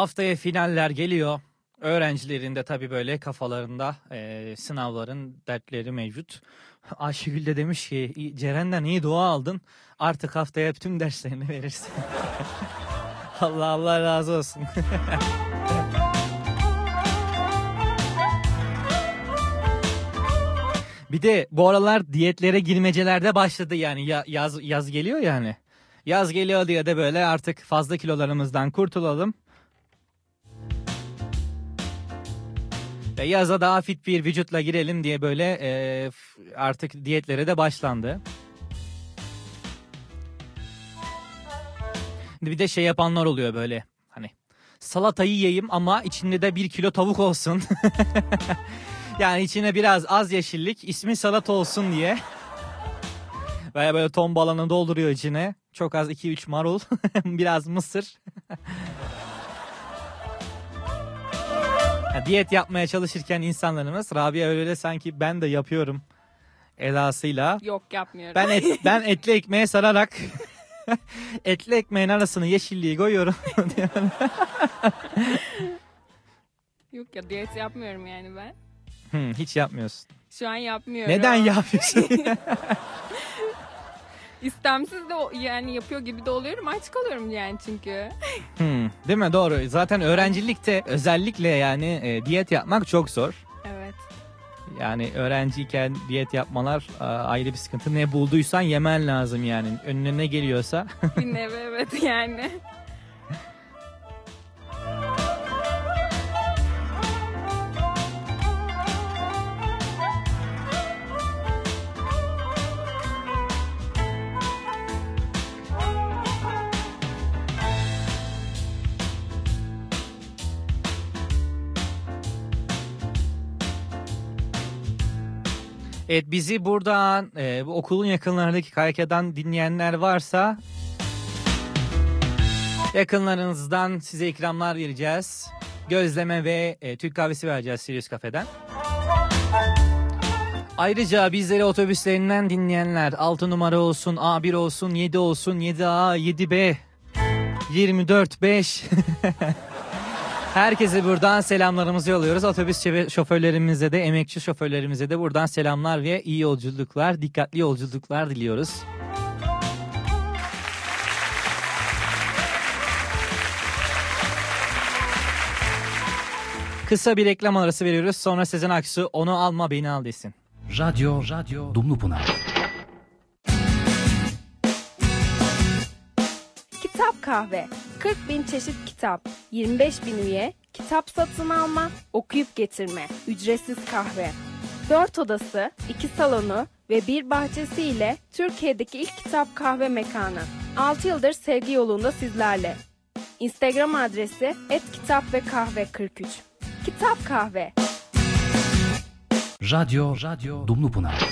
Haftaya finaller geliyor. Öğrencilerin de tabii böyle kafalarında eee, sınavların dertleri mevcut. *laughs* Ayşegül de demiş ki "İyi- Ceren'den iyi dua aldın. Artık haftaya tüm derslerini verirsin. *laughs* Allah Allah razı olsun. *laughs* Bir de bu aralar diyetlere girmecelerde başladı yani Ya- yaz yaz geliyor yani. Yaz geliyor diye de böyle artık fazla kilolarımızdan kurtulalım. Ve yaza daha fit bir vücutla girelim diye böyle e, artık diyetlere de başlandı. Bir de şey yapanlar oluyor böyle hani salatayı yiyeyim ama içinde de bir kilo tavuk olsun. *laughs* yani içine biraz az yeşillik ismi salata olsun diye. Veya böyle ton balonu dolduruyor içine. Çok az 2-3 marul. *laughs* biraz mısır. Ya, diyet yapmaya çalışırken insanlarımız Rabia öyle sanki ben de yapıyorum edasıyla. Yok yapmıyorum. Ben et, *laughs* ben etli ekmeğe sararak *laughs* etli ekmeğin arasına yeşilliği koyuyorum. *laughs* Yok ya diyet yapmıyorum yani ben. Hmm, hiç yapmıyorsun. Şu an yapmıyorum. Neden yapıyorsun? İstemsiz de o- yani yapıyor gibi de oluyorum. Aç kalıyorum yani çünkü. Hmm, değil mi? Doğru. Zaten öğrencilikte özellikle yani e, diyet yapmak çok zor. Evet. Yani öğrenciyken diyet yapmalar e, ayrı bir sıkıntı. Ne bulduysan yemen lazım yani. Önüne ne geliyorsa. Bir nevi evet yani. *laughs* Evet bizi buradan e, bu okulun yakınlarındaki Kayka'dan dinleyenler varsa yakınlarınızdan size ikramlar vereceğiz. Gözleme ve e, Türk kahvesi vereceğiz Sirius Cafe'den. Ayrıca bizleri otobüslerinden dinleyenler 6 numara olsun, A1 olsun, 7 olsun, 7A, 7B, 24, 5. Herkese buradan selamlarımızı yolluyoruz. Otobüs şofö- şoförlerimize de, emekçi şoförlerimize de buradan selamlar ve iyi yolculuklar, dikkatli yolculuklar diliyoruz. Kısa bir reklam arası veriyoruz. Sonra Sezen Aksu onu alma beni al desin. Radyo, Radyo Dumlupınar. Kitap kahve. 40 bin çeşit kitap. 25 bin üye. Kitap satın alma, okuyup getirme. Ücretsiz kahve. 4 odası, 2 salonu ve bir bahçesi ile Türkiye'deki ilk kitap kahve mekanı. 6 yıldır sevgi yolunda sizlerle. Instagram adresi et kitap ve kahve 43. Kitap kahve. Radyo, Radyo Dumlupınar.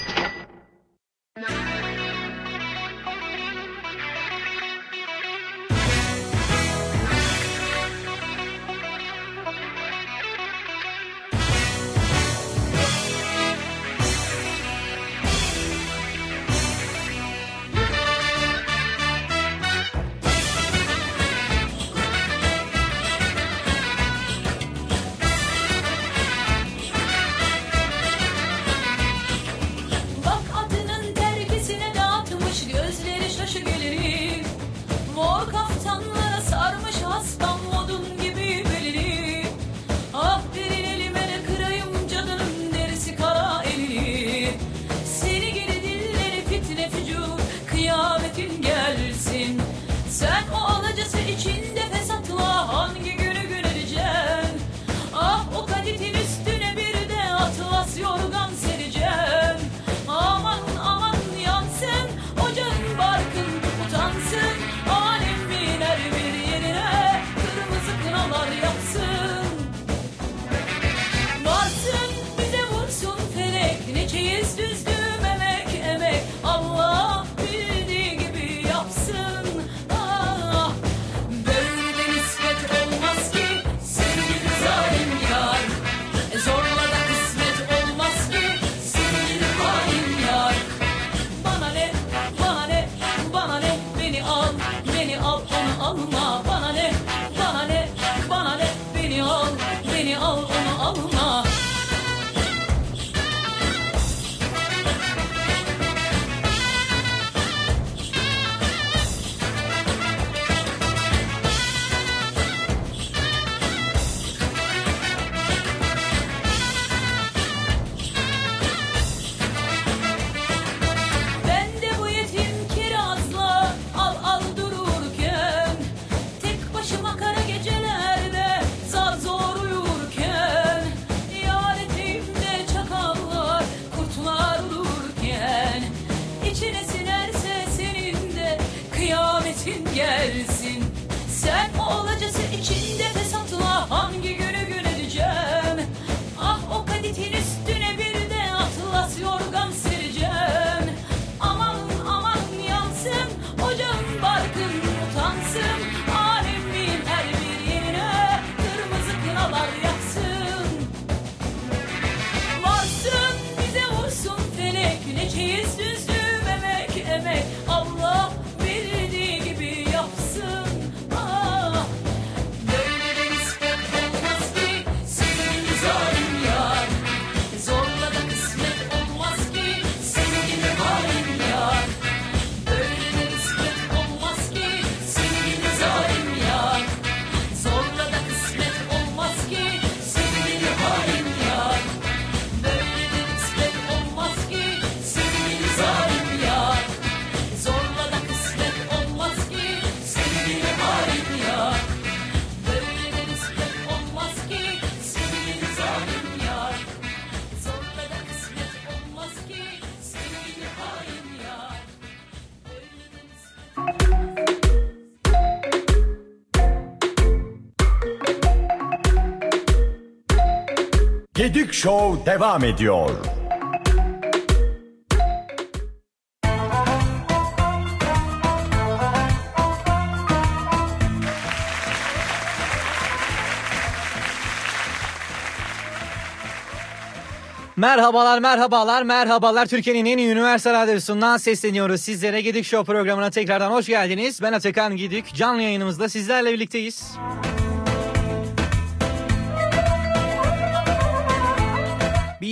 Gedik Show devam ediyor. Merhabalar, merhabalar, merhabalar. Türkiye'nin en iyi üniversite radyosundan sesleniyoruz. Sizlere Gidik Show programına tekrardan hoş geldiniz. Ben Atakan Gidik. Canlı yayınımızda sizlerle birlikteyiz.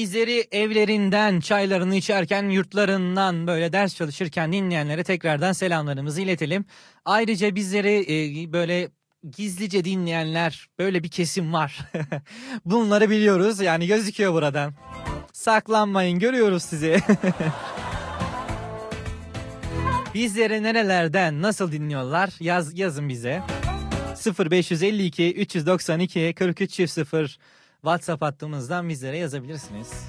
Bizleri evlerinden, çaylarını içerken, yurtlarından böyle ders çalışırken dinleyenlere tekrardan selamlarımızı iletelim. Ayrıca bizleri e, böyle gizlice dinleyenler böyle bir kesim var. *laughs* Bunları biliyoruz yani gözüküyor buradan. Saklanmayın görüyoruz sizi. *laughs* Bizleri nerelerden nasıl dinliyorlar yaz yazın bize. 0552 392 4300 WhatsApp hattımızdan bizlere yazabilirsiniz.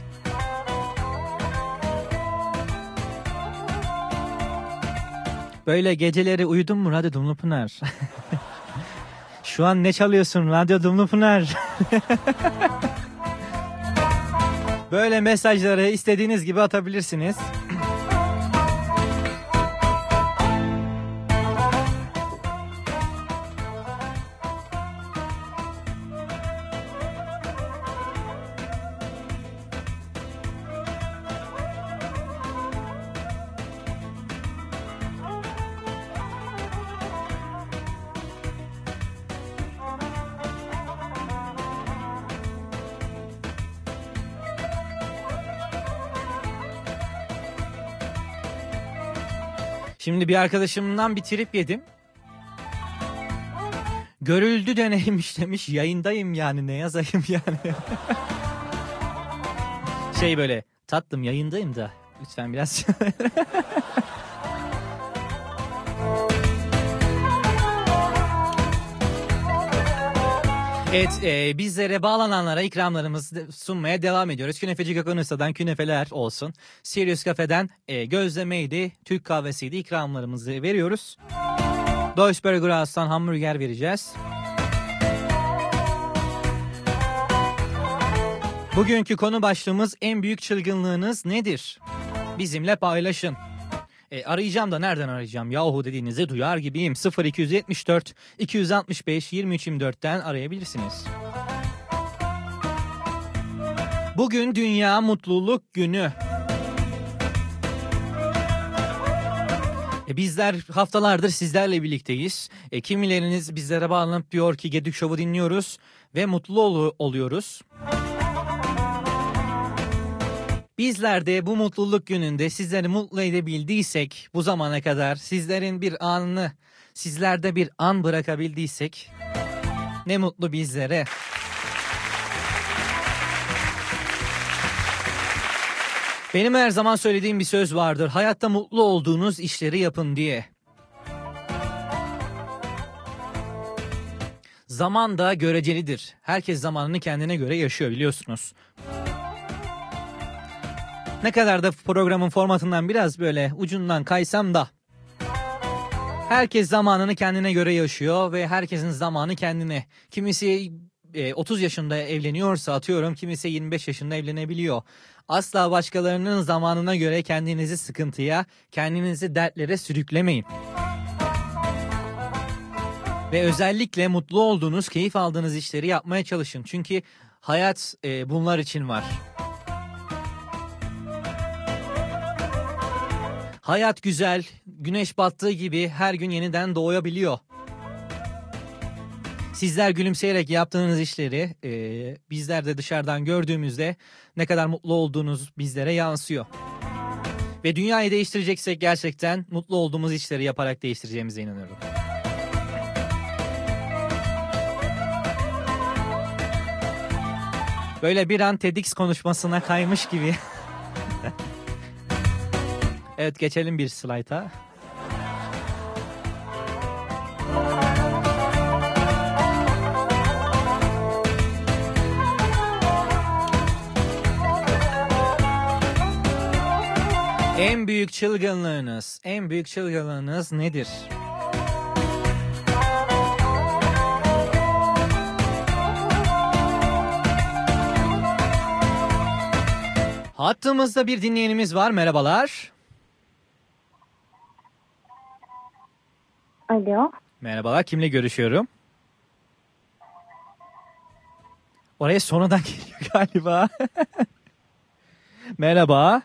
Böyle geceleri uyudun mu Radyo Dumlu Pınar? *laughs* Şu an ne çalıyorsun Radyo Dumlu Pınar? *laughs* Böyle mesajları istediğiniz gibi atabilirsiniz. Bir arkadaşımdan bir trip yedim. Görüldü deneymiş demiş. Yayındayım yani ne yazayım yani. *laughs* şey böyle tatlım yayındayım da lütfen biraz. *laughs* Evet e, bizlere bağlananlara ikramlarımızı sunmaya devam ediyoruz. Künefeci Gökhan Usta'dan künefeler olsun. Sirius Cafe'den e, gözlemeydi, Türk kahvesiydi ikramlarımızı veriyoruz. Deutschburger House'tan hamburger vereceğiz. Bugünkü konu başlığımız en büyük çılgınlığınız nedir? Bizimle paylaşın. E, arayacağım da nereden arayacağım yahu dediğinizi duyar gibiyim. 0274 265 2324'ten arayabilirsiniz. Bugün Dünya Mutluluk Günü. E, bizler haftalardır sizlerle birlikteyiz. E, kimileriniz bizlere bağlanıp diyor ki Gedik Show'u dinliyoruz ve mutlu ol- oluyoruz. Bizler de bu mutluluk gününde sizleri mutlu edebildiysek bu zamana kadar sizlerin bir anını sizlerde bir an bırakabildiysek ne mutlu bizlere. Benim her zaman söylediğim bir söz vardır. Hayatta mutlu olduğunuz işleri yapın diye. Zaman da görecelidir. Herkes zamanını kendine göre yaşıyor biliyorsunuz. Ne kadar da programın formatından biraz böyle ucundan kaysam da herkes zamanını kendine göre yaşıyor ve herkesin zamanı kendine. Kimisi e, 30 yaşında evleniyorsa atıyorum kimisi 25 yaşında evlenebiliyor. Asla başkalarının zamanına göre kendinizi sıkıntıya, kendinizi dertlere sürüklemeyin. Ve özellikle mutlu olduğunuz, keyif aldığınız işleri yapmaya çalışın. Çünkü hayat e, bunlar için var. Hayat güzel, güneş battığı gibi her gün yeniden doğabiliyor. Sizler gülümseyerek yaptığınız işleri e, bizler de dışarıdan gördüğümüzde ne kadar mutlu olduğunuz bizlere yansıyor. Ve dünyayı değiştireceksek gerçekten mutlu olduğumuz işleri yaparak değiştireceğimize inanıyorum. Böyle bir an TEDx konuşmasına kaymış gibi. *laughs* evet geçelim bir slayta. En büyük çılgınlığınız, en büyük çılgınlığınız nedir? Hattımızda bir dinleyenimiz var. Merhabalar. Alo. Merhabalar. Kimle görüşüyorum? Oraya sonradan *laughs* geliyor galiba. *laughs* Merhaba.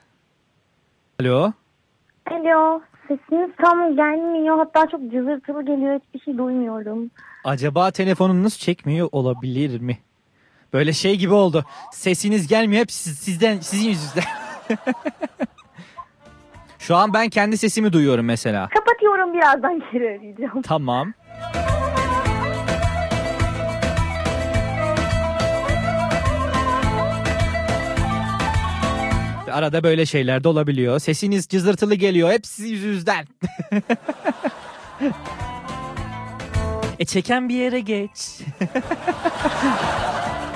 Alo. Alo. Sesiniz tam gelmiyor. Hatta çok cızırtılı geliyor. Hiçbir şey duymuyorum. Acaba telefonunuz çekmiyor olabilir mi? Böyle şey gibi oldu. Sesiniz gelmiyor hep siz- sizden sizin yüzünüzden. *laughs* Şu an ben kendi sesimi duyuyorum mesela. Kapatıyorum birazdan geri arayacağım. Tamam. Arada böyle şeyler de olabiliyor. Sesiniz cızırtılı geliyor. Hep sizin yüzünüzden. *laughs* e çeken bir yere geç. *laughs*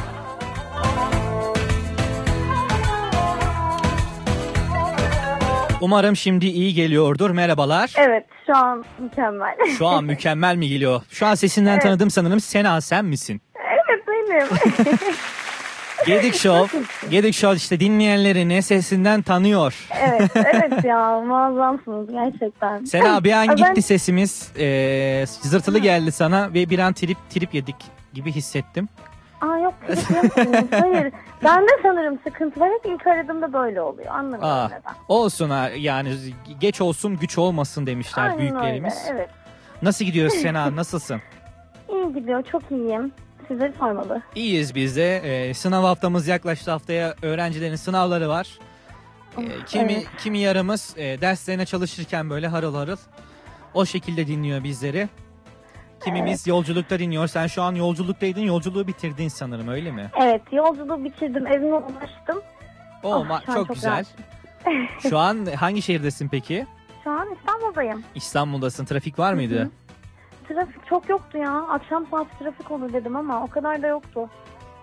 Umarım şimdi iyi geliyordur. Merhabalar. Evet şu an mükemmel. Şu an *laughs* mükemmel mi geliyor? Şu an sesinden Evet. tanıdım sanırım. Sena sen misin? evet benim. *laughs* Gedik *laughs* Show. Gedik Show işte dinleyenlerini sesinden tanıyor. evet evet ya muazzamsınız gerçekten. Sena bir an ben- gitti sesimiz. Ee, zırtılı geldi sana ve bir an trip trip yedik gibi hissettim. Aa yok yapmıyorum. *laughs* Hayır. Bende sanırım sıkıntı var. Hep ilk aradığımda böyle oluyor. Anlamıyorum Aa, neden. olsun ha yani geç olsun güç olmasın demişler Aynen büyüklerimiz. öyle. Evet. Nasıl gidiyor *laughs* Sena nasılsın? İyi gidiyor. Çok iyiyim. Sizleri sormalı. İyiyiz biz de. Ee, sınav haftamız yaklaştı. Haftaya öğrencilerin sınavları var. Ee, kimi evet. kimi yarımız e, derslerine çalışırken böyle harıl harıl o şekilde dinliyor bizleri. Kimimiz yolculukta dinliyor. Sen şu an yolculuktaydın. Yolculuğu bitirdin sanırım öyle mi? Evet yolculuğu bitirdim. Evime ulaştım. Oo, Oh, ma- şu an çok, çok güzel. *laughs* Şu an hangi şehirdesin peki? Şu an İstanbul'dayım. İstanbul'dasın. Trafik var mıydı? Trafik çok yoktu ya. Akşam saati trafik olur dedim ama o kadar da yoktu.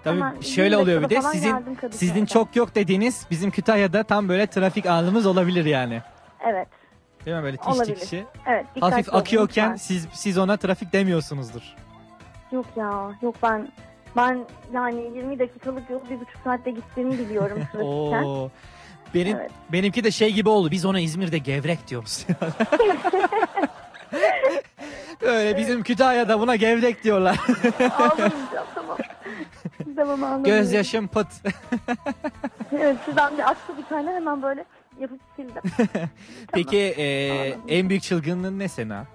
Tabii Hemen şöyle 20 oluyor bir de sizin sizin çok yok dediğiniz bizim Kütahya'da tam böyle trafik anımız olabilir yani. Evet. Değil mi böyle tiş Olabilir. tikişi? Evet. dikkatli Hafif olun akıyorken lütfen. siz siz ona trafik demiyorsunuzdur. Yok ya. Yok ben ben yani 20 dakikalık yolu bir buçuk saatte gittiğimi biliyorum *laughs* trafikten. Oo. Benim Evet. benimki de şey gibi oldu. Biz ona İzmir'de gevrek diyoruz. *laughs* Öyle bizim Kütahya'da buna gevrek diyorlar. *laughs* Ağlamayacağım tamam. tamam ağlamayacağım. Gözyaşım pıt. Evet sizden bir aktı bir tane hemen böyle yapıp sildim. *laughs* Peki e, en büyük çılgınlığın ne Sena?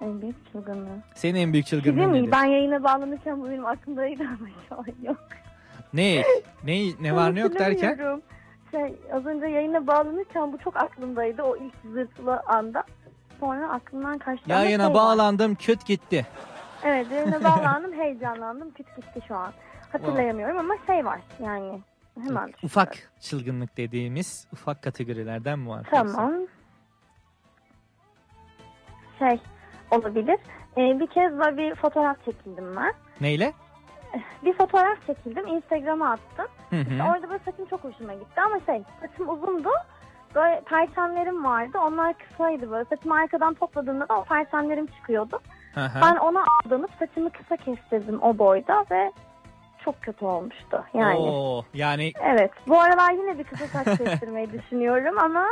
en büyük çılgınlığı. Senin en büyük çılgınlığın mi? nedir? Ben yayına bağlanırken bu benim aklımdaydı ama *laughs* şu an yok. Ne? Ne ne var ne yok derken? Hatırlamıyorum. Şey, az önce yayına bağlanırken bu çok aklımdaydı o ilk zırtılı anda. Sonra aklımdan kaçtı. Ama Yayına şey var. bağlandım küt gitti. Evet yayına *laughs* bağlandım heyecanlandım küt gitti şu an. Hatırlayamıyorum ama şey var yani hemen. Ufak çılgınlık dediğimiz ufak kategorilerden mi var? Tamam. Şey olabilir. Ee, bir kez böyle bir fotoğraf çekildim ben. Neyle? Bir fotoğraf çekildim. Instagram'a attım. Hı hı. İşte orada böyle saçım çok hoşuma gitti ama şey saçım uzundu. Böyle perçemlerim vardı. Onlar kısaydı böyle. Saçımı arkadan topladığımda da o perçemlerim çıkıyordu. Hı hı. Ben ona aldanıp saçımı kısa kestirdim o boyda ve çok kötü olmuştu. Yani Oo, yani evet. Bu aralar yine bir kısa saç kestirmeyi *laughs* düşünüyorum ama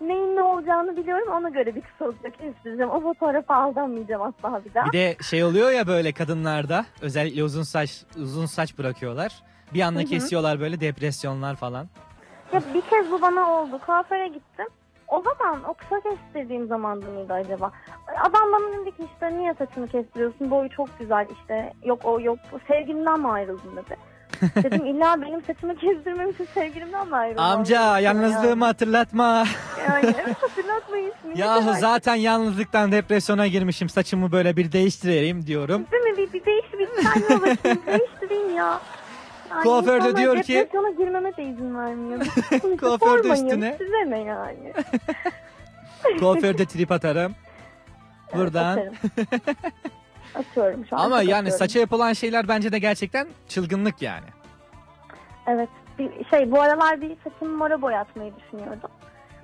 neyin ne olacağını biliyorum. Ona göre bir kısa saç kestireceğim. O fotoğrafa aldanmayacağım asla bir daha. bir de şey oluyor ya böyle kadınlarda özellikle uzun saç uzun saç bırakıyorlar. Bir anda kesiyorlar böyle depresyonlar falan. Ya bir kez bu bana oldu. Kuaföre gittim. O zaman o kısa kestirdiğim zamanda mıydı acaba? Adam bana dedi ki işte niye saçını kestiriyorsun? Boyu çok güzel işte. Yok o yok. Sevgilimden mi ayrıldın dedi. *laughs* Dedim illa benim saçımı kestirmem için sevgilimden mi ayrılmam? Amca yalnızlığımı hatırlatma. Yani evet hatırlatmayın. Yahu zaten yalnızlıktan depresyona girmişim. Saçımı böyle bir değiştireyim diyorum. Değil mi? Bir, bir değişti bir kendime bakayım. *laughs* Değiştireyim ya. Kuaför de diyor ki- Depresyona girmeme de izin vermiyor. *laughs* Kuaför de üstüne- Size ne yani? *laughs* Kuaförde trip atarım. Buradan. Atarım. *laughs* Atıyorum şu an. Ama yani atıyorum. saça yapılan şeyler bence de gerçekten çılgınlık yani. Evet. Bir şey bu aralar bir saçımı mora boyatmayı düşünüyordum.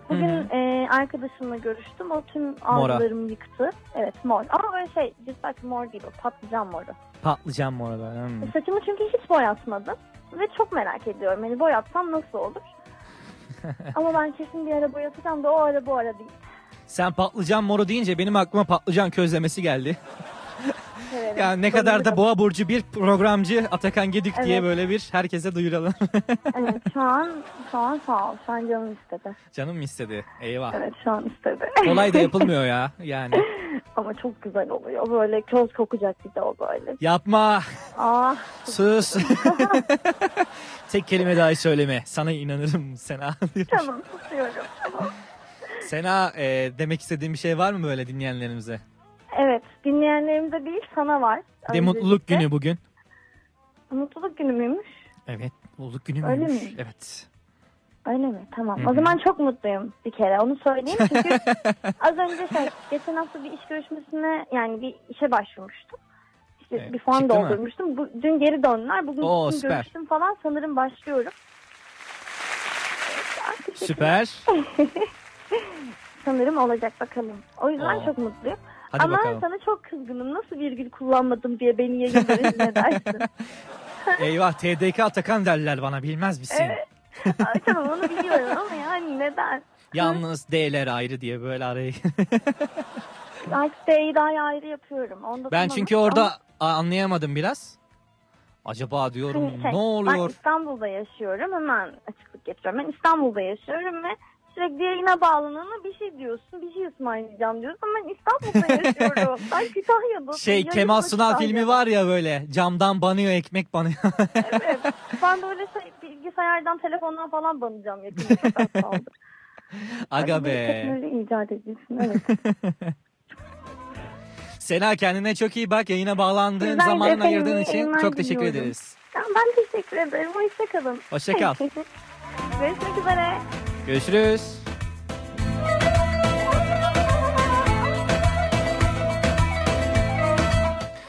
Bugün Hı e, arkadaşımla görüştüm. O tüm algılarımı yıktı. Evet mor. Ama böyle şey cidden mor değil o. Patlıcan moru. Patlıcan orada? Hmm. Saçımı çünkü hiç boyatmadım. Ve çok merak ediyorum. Hani boyatsam nasıl olur? *laughs* Ama ben kesin bir ara boyatacağım da o ara bu ara değil. Sen patlıcan moru deyince benim aklıma patlıcan közlemesi geldi. Evet. Yani ne kadar da boğa burcu bir programcı Atakan Gedik diye Evet. böyle bir herkese duyuralım. *laughs* Evet şu an, şu an sağ ol. Şu an canım istedi. Canım istedi? Eyvah. Evet şu an istedi. Kolay da yapılmıyor ya *laughs* yani. Ama çok güzel oluyor. Böyle köz kokacak bir de o böyle. Yapma. Ah. Sus. *laughs* Tek kelime dahi söyleme. Sana inanırım Sena. Tamam susuyorum. Tamam. Sena e, demek istediğin bir şey var mı böyle dinleyenlerimize? Evet dinleyenlerimize değil sana var. De mutluluk günü bugün. Mutluluk günü müymüş? Evet mutluluk günü Öyle müymüş? mi? Evet. Öyle mi? Tamam. Hı O zaman çok mutluyum bir kere. Onu söyleyeyim *laughs* çünkü az önce şey, geçen hafta bir iş görüşmesine yani bir işe başvurmuştum. İşte Evet, bir form çıktı mı? doldurmuştum. Bu, dün geri döndüler. Bugün Oo, süper. görüştüm falan. Sanırım başlıyorum. Teşekkürler. Süper. *laughs* Sanırım olacak bakalım. O yüzden Oo. çok mutluyum. Hadi Ama bakalım. sana çok kızgınım. Nasıl virgül kullanmadım diye beni yayında rezil edersin. *laughs* Eyvah TDK Atakan derler bana bilmez misin? Evet. Ay, tamam onu biliyorum ama yani neden? Yalnız D'ler ayrı diye böyle arayı. *laughs* Artık D'yi daha ayrı yapıyorum. Onda ben çünkü orada a- anlayamadım biraz. Acaba diyorum şey, ne Ben oluyor? İstanbul'da yaşıyorum. Hemen açıklık getiriyorum. Ben İstanbul'da yaşıyorum ve sürekli yayına bağlanana bir şey diyorsun. Bir şey ısmarlayacağım diyorsun. Ama ben İstanbul'da yaşıyorum. *laughs* ben Kütahya'da. Şey Kemal Sunal filmi var ya böyle camdan banıyor ekmek banıyor. Evet. Ben de öyle şey, bilgisayardan telefondan falan banacağım kaldı. *laughs* Aga be. Teknoloji icat ediyorsun. Evet. *laughs* Sena kendine çok iyi bak. Yayına bağlandığın de zamanını ayırdığın için çok teşekkür diliyorum. ederiz. Ben teşekkür ederim. Hoşçakalın. Hoşça kal. Görüşmek üzere. Görüşürüz.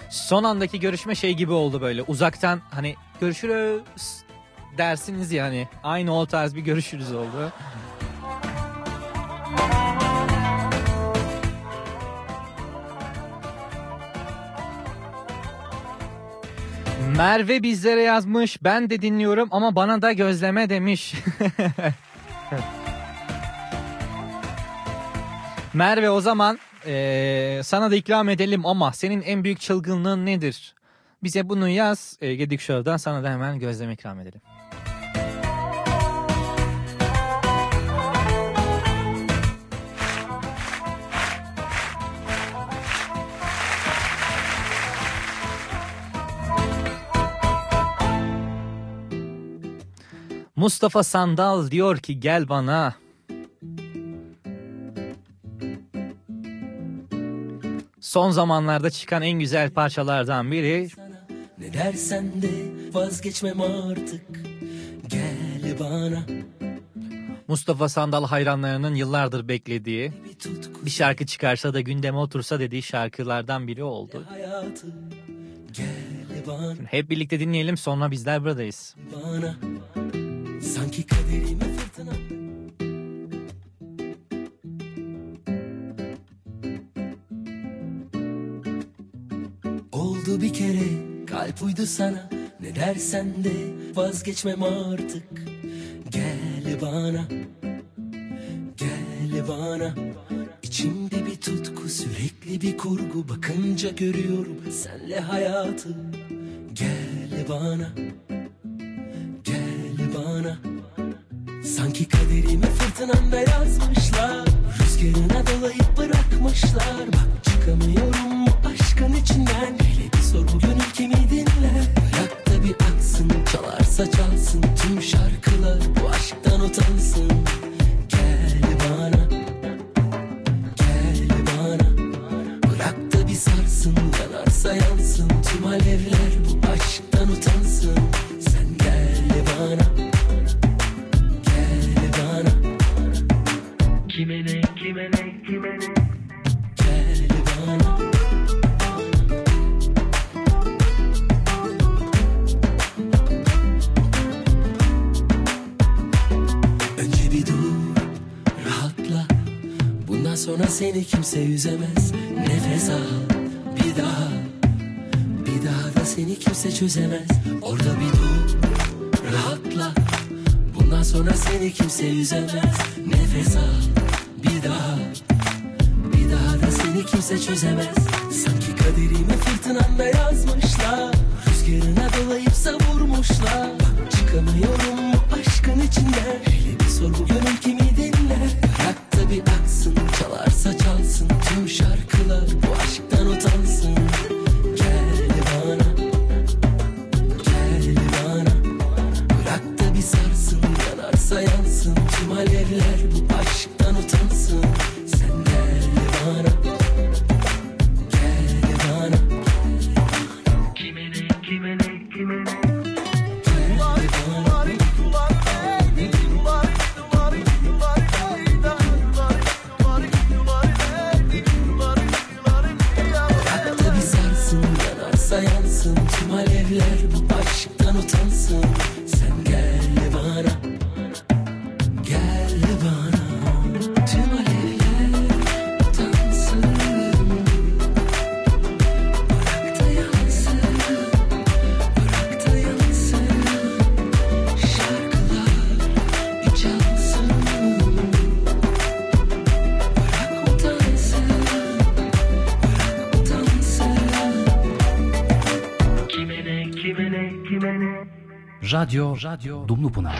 Son andaki görüşme şey gibi oldu böyle. Uzaktan hani görüşürüz dersiniz ya hani. Aynı o tarz bir görüşürüz oldu. Merve bizlere yazmış. Ben de dinliyorum ama bana da gözleme demiş. *laughs* Merve o zaman eee, sana da ikram edelim ama senin en büyük çılgınlığın nedir? Bize bunu yaz. E, Gedik Show'dan sana da hemen gözleme ikram edelim. Mustafa Sandal diyor ki gel bana. Son zamanlarda çıkan en güzel parçalardan biri. Ne dersen de vazgeçmem artık Gel bana Mustafa Sandal hayranlarının yıllardır beklediği bir şarkı çıkarsa da gündeme otursa dediği şarkılardan biri oldu. hayatı Gel bana Hep birlikte dinleyelim sonra bizler buradayız. bana Sanki kaderime fırtına. Oldu bir kere kalp uydu sana. Ne dersen de vazgeçmem artık. Gel bana Gel bana. İçimde bir tutku sürekli bir kurgu. Bakınca görüyorum senle hayatı. Gel bana bana. Sanki kaderimi fırtınamda yazmışlar. Rüzgarına dolayıp bırakmışlar. Bak çıkamıyorum bu aşkın içinden. Hele bir sor bu gönül Radyo, Radyo Dumlupınar.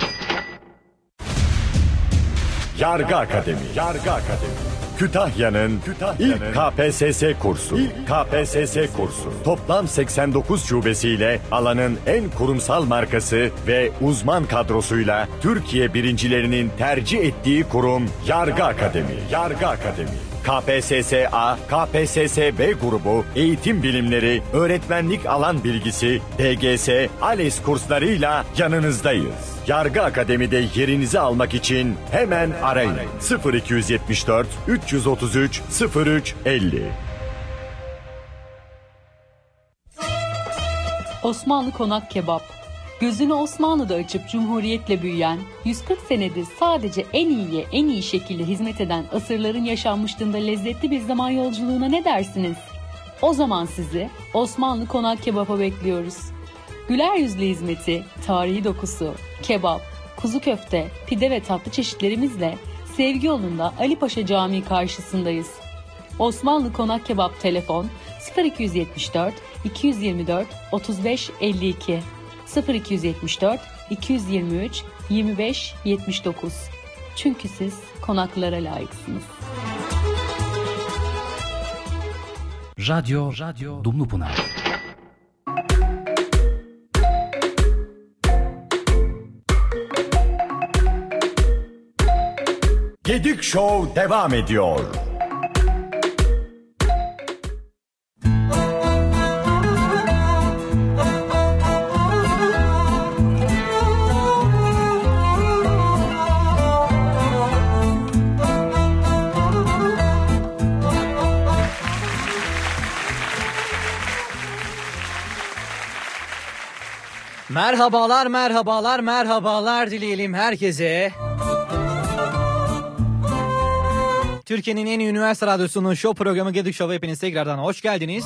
Yargı Akademi. Yargı Akademi. Kütahya'nın Kütahya'nın ilk KPSS kursu. İlk KPSS kursu. Toplam 89 şubesiyle alanın en kurumsal markası ve uzman kadrosuyla Türkiye birincilerinin tercih ettiği kurum Yargı Akademi. Yargı Akademi. KPSS-A, KPSS-B grubu eğitim bilimleri, öğretmenlik alan bilgisi, DGS, ALES kurslarıyla yanınızdayız. Yargı Akademi'de yerinizi almak için hemen arayın. 0274 333 03 50. Osmanlı Konak Kebap. Gözünü Osmanlı'da açıp Cumhuriyet'le büyüyen, 140 senedir sadece en iyiye en iyi şekilde hizmet eden asırların yaşanmışlığında lezzetli bir zaman yolculuğuna ne dersiniz? O zaman sizi Osmanlı Konak Kebap'a bekliyoruz. Güler yüzlü hizmeti, tarihi dokusu, kebap, kuzu köfte, pide ve tatlı çeşitlerimizle Sevgi yolunda Ali Paşa Camii karşısındayız. Osmanlı Konak Kebap telefon 0274 224 35 52 0274 223 25 79 Çünkü siz konaklara layıksınız. Radyo, Radyo Dumlupınar. Gedik Show devam ediyor. Merhabalar, merhabalar, merhabalar dileyelim herkese. Türkiye'nin en iyi üniversite radyosunun show programı Gedik Show'a hepiniz tekrardan hoş geldiniz.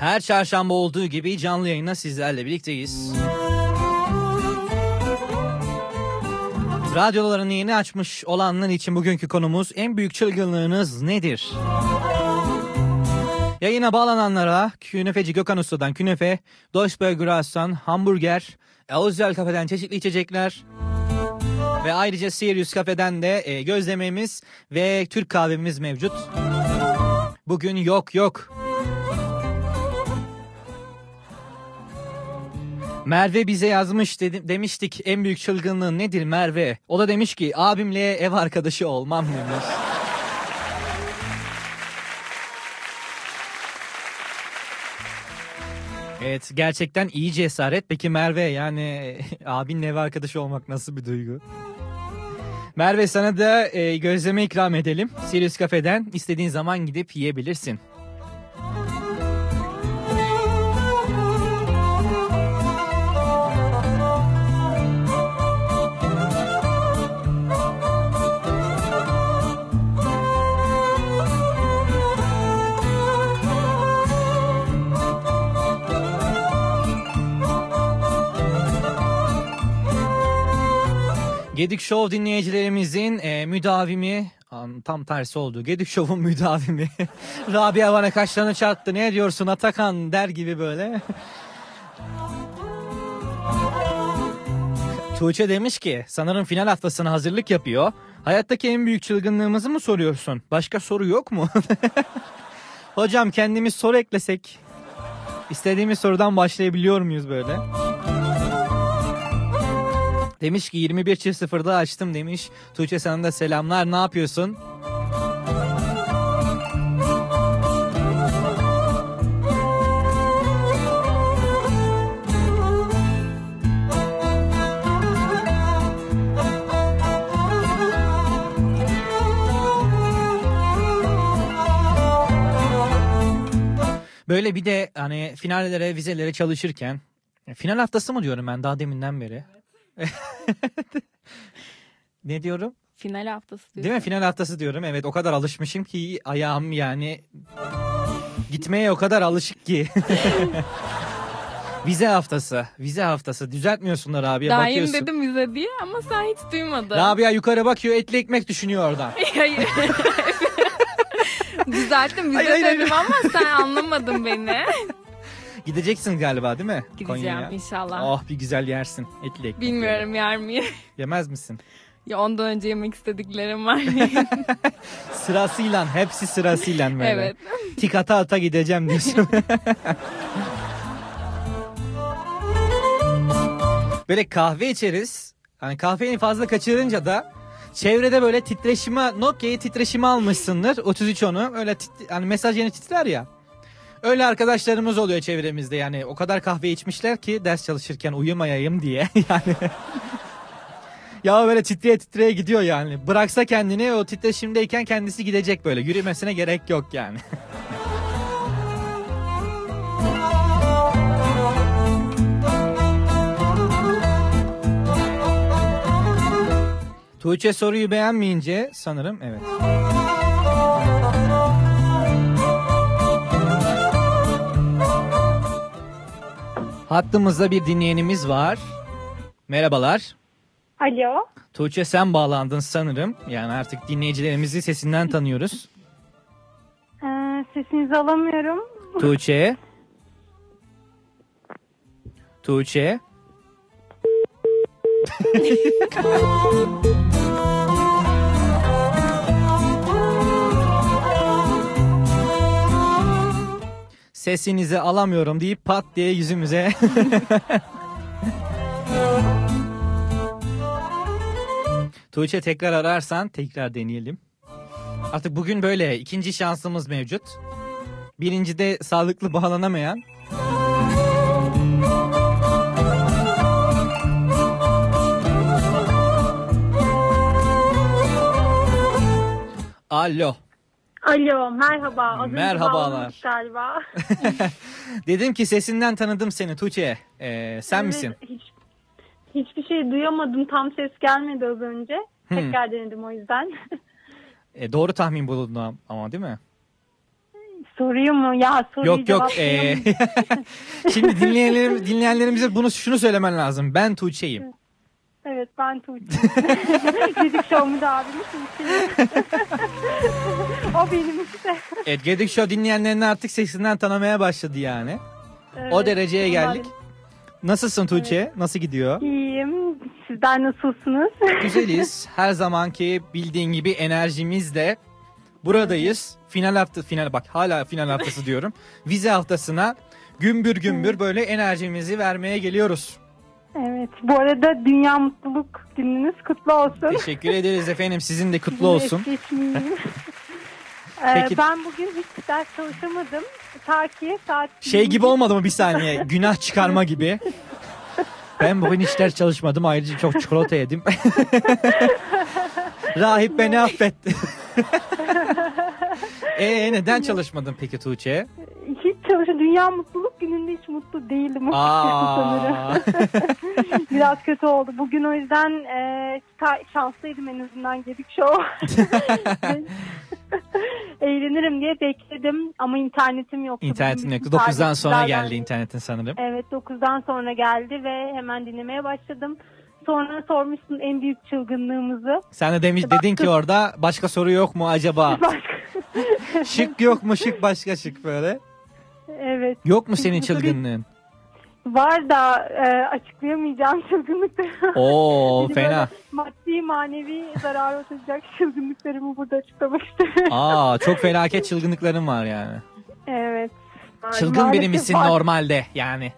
Her çarşamba olduğu gibi canlı yayında sizlerle birlikteyiz. Radyolarını yeni açmış olanlar için bugünkü konumuz en büyük çılgınlığınız nedir? Yayına bağlananlara Künefeci Gökhan Usta'dan künefe, Deutschburger Aslan, hamburger, Özel Kafe'den çeşitli içecekler ve ayrıca Sirius Kafe'den de e, gözlememiz ve Türk kahvemiz mevcut. Bugün yok yok. Merve bize yazmış dedi, demiştik en büyük çılgınlığın nedir Merve? O da demiş ki abimle ev arkadaşı olmam demiş. Evet gerçekten iyi cesaret. Peki Merve yani *laughs* abinle ev arkadaşı olmak nasıl bir duygu? Merve sana da e, gözleme ikram edelim. Sirius Cafe'den istediğin zaman gidip yiyebilirsin. Gedik Show dinleyicilerimizin e, müdavimi tam tersi oldu. Gedik Show'un *laughs* müdavimi. *laughs* Rabia bana kaşlarını çarptı. Ne diyorsun Atakan der gibi böyle. *laughs* Tuğçe demiş ki sanırım final haftasına hazırlık yapıyor. Hayattaki en büyük çılgınlığımızı mı soruyorsun? Başka soru yok mu? Hocam kendimiz soru eklesek. İstediğimiz sorudan başlayabiliyor muyuz böyle? Demiş ki 21.00'da açtım demiş. Tuğçe sana da selamlar ne yapıyorsun? Böyle bir de hani finallere, vizelere çalışırken final haftası mı diyorum ben daha deminden beri. Ne diyorum? Final haftası Değil mi? Final haftası diyorum. Evet o kadar alışmışım ki ayağım yani gitmeye o kadar alışık ki. *laughs* Vize haftası. Vize haftası. Düzeltmiyorsunlar abiye yeni bakıyorsun. dedim bize diye ama sen hiç duymadın. Rabia yukarı bakıyor etli ekmek düşünüyor oradan. *laughs* Hayır. *laughs* Düzelttim bize Hayır, hayır, hayır. dedim ama sen anlamadın beni. Gideceksin galiba değil mi? Gideceğim Konya'ya? inşallah. Oh bir güzel yersin etli ekmek. Bilmiyorum yer miyim? *laughs* Yemez misin? Ya ondan önce yemek istediklerim var. *laughs* Sırasıyla hepsi sırasıyla böyle. Evet. Tik ata ata gideceğim diyorsun. *laughs* böyle kahve içeriz. Hani kahveyi fazla kaçırınca da çevrede böyle titreşime Nokia'yı titreşime almışsındır. 33 onu öyle tit- hani mesaj yeni titrer ya. Öyle arkadaşlarımız oluyor çevremizde yani o kadar kahve içmişler ki ders çalışırken uyumayayım diye *laughs* yani. ya böyle titreye titreye gidiyor yani. Bıraksa kendini o titreşimdeyken kendisi gidecek böyle. Yürümesine gerek yok yani. *laughs* Tuğçe soruyu beğenmeyince sanırım evet. Hattımızda bir dinleyenimiz var. Merhabalar. Alo. Tuğçe sen bağlandın sanırım. Yani artık dinleyicilerimizi sesinden tanıyoruz. Ee, sesinizi alamıyorum. Tuğçe. Tuğçe. *laughs* Sesinizi alamıyorum deyip pat diye yüzümüze. *laughs* Tuğçe tekrar ararsan tekrar deneyelim. Artık bugün böyle ikinci şansımız mevcut. Birinci de sağlıklı bağlanamayan. Alo. Alo merhaba. Önce Merhabalar. galiba. *laughs* Dedim ki sesinden tanıdım seni Tuğçe. Ee, sen Evet, misin? Hiç, hiçbir şey duyamadım. Tam ses gelmedi az önce. Hmm. Tekrar denedim o yüzden. E, doğru tahmin bulundu am- ama değil mi? Soruyu mu? Ya soruyu Yok yok. ee, *laughs* Şimdi dinleyenlerim, dinleyenlerimize bunu şunu söylemen lazım. Ben Tuğçe'yim. Evet ben Tuğçe. *laughs* Gedik Show abimiz Tuğçe. *laughs* o benim işte. Evet Gedik Show dinleyenlerini artık sesinden tanımaya başladı yani. Evet, o dereceye geldik. Nasılsın Tuğçe? Nasıl gidiyor? İyiyim. Sizler nasılsınız? *laughs* Güzeliz. Her zamanki bildiğin gibi enerjimizle buradayız. Final hafta final bak hala final haftası diyorum. Vize haftasına gümbür gümbür böyle enerjimizi vermeye geliyoruz. Evet. Bu arada Dünya Mutluluk Gününüz kutlu olsun. Teşekkür ederiz efendim. Sizin de kutlu olsun. *laughs* Ee, Peki. Ben bugün hiç ders çalışamadım. Ta ki saat... Şey gibi olmadı mı bir saniye? Günah çıkarma gibi. Ben bugün hiç ders çalışmadım. Ayrıca çok çikolata yedim. *laughs* Rahip beni affetti. *laughs* Ee neden çalışmadın peki Tuğçe? Hiç çalışamadım. Dünya Mutluluk Günü'nde hiç mutlu değilim. *laughs* Sanırım. *laughs* Biraz kötü oldu. Bugün o yüzden e, şanslıydım en azından Gedik Show. *laughs* Eğlenirim diye bekledim ama internetim yoktu. İnternetin Bugün yoktu. bütün 9'dan sonra geldi internetin sanırım. Evet 9'dan sonra geldi ve hemen dinlemeye başladım. sonra sormuşsun en büyük çılgınlığımızı. Sen de demiş dedin ki orada başka soru yok mu acaba? şık yok mu şık başka şık böyle? Evet. Yok mu senin çılgınlığın? Var da e, açıklayamayacağım çılgınlıkları. Oo, *laughs* fena. Maddi manevi zarar olacak çılgınlıklarımı burada açıklamak isterim. Aa çok *laughs* felaket çılgınlıkların var yani. Evet. Çılgın biri Maalesef misin var. normalde yani?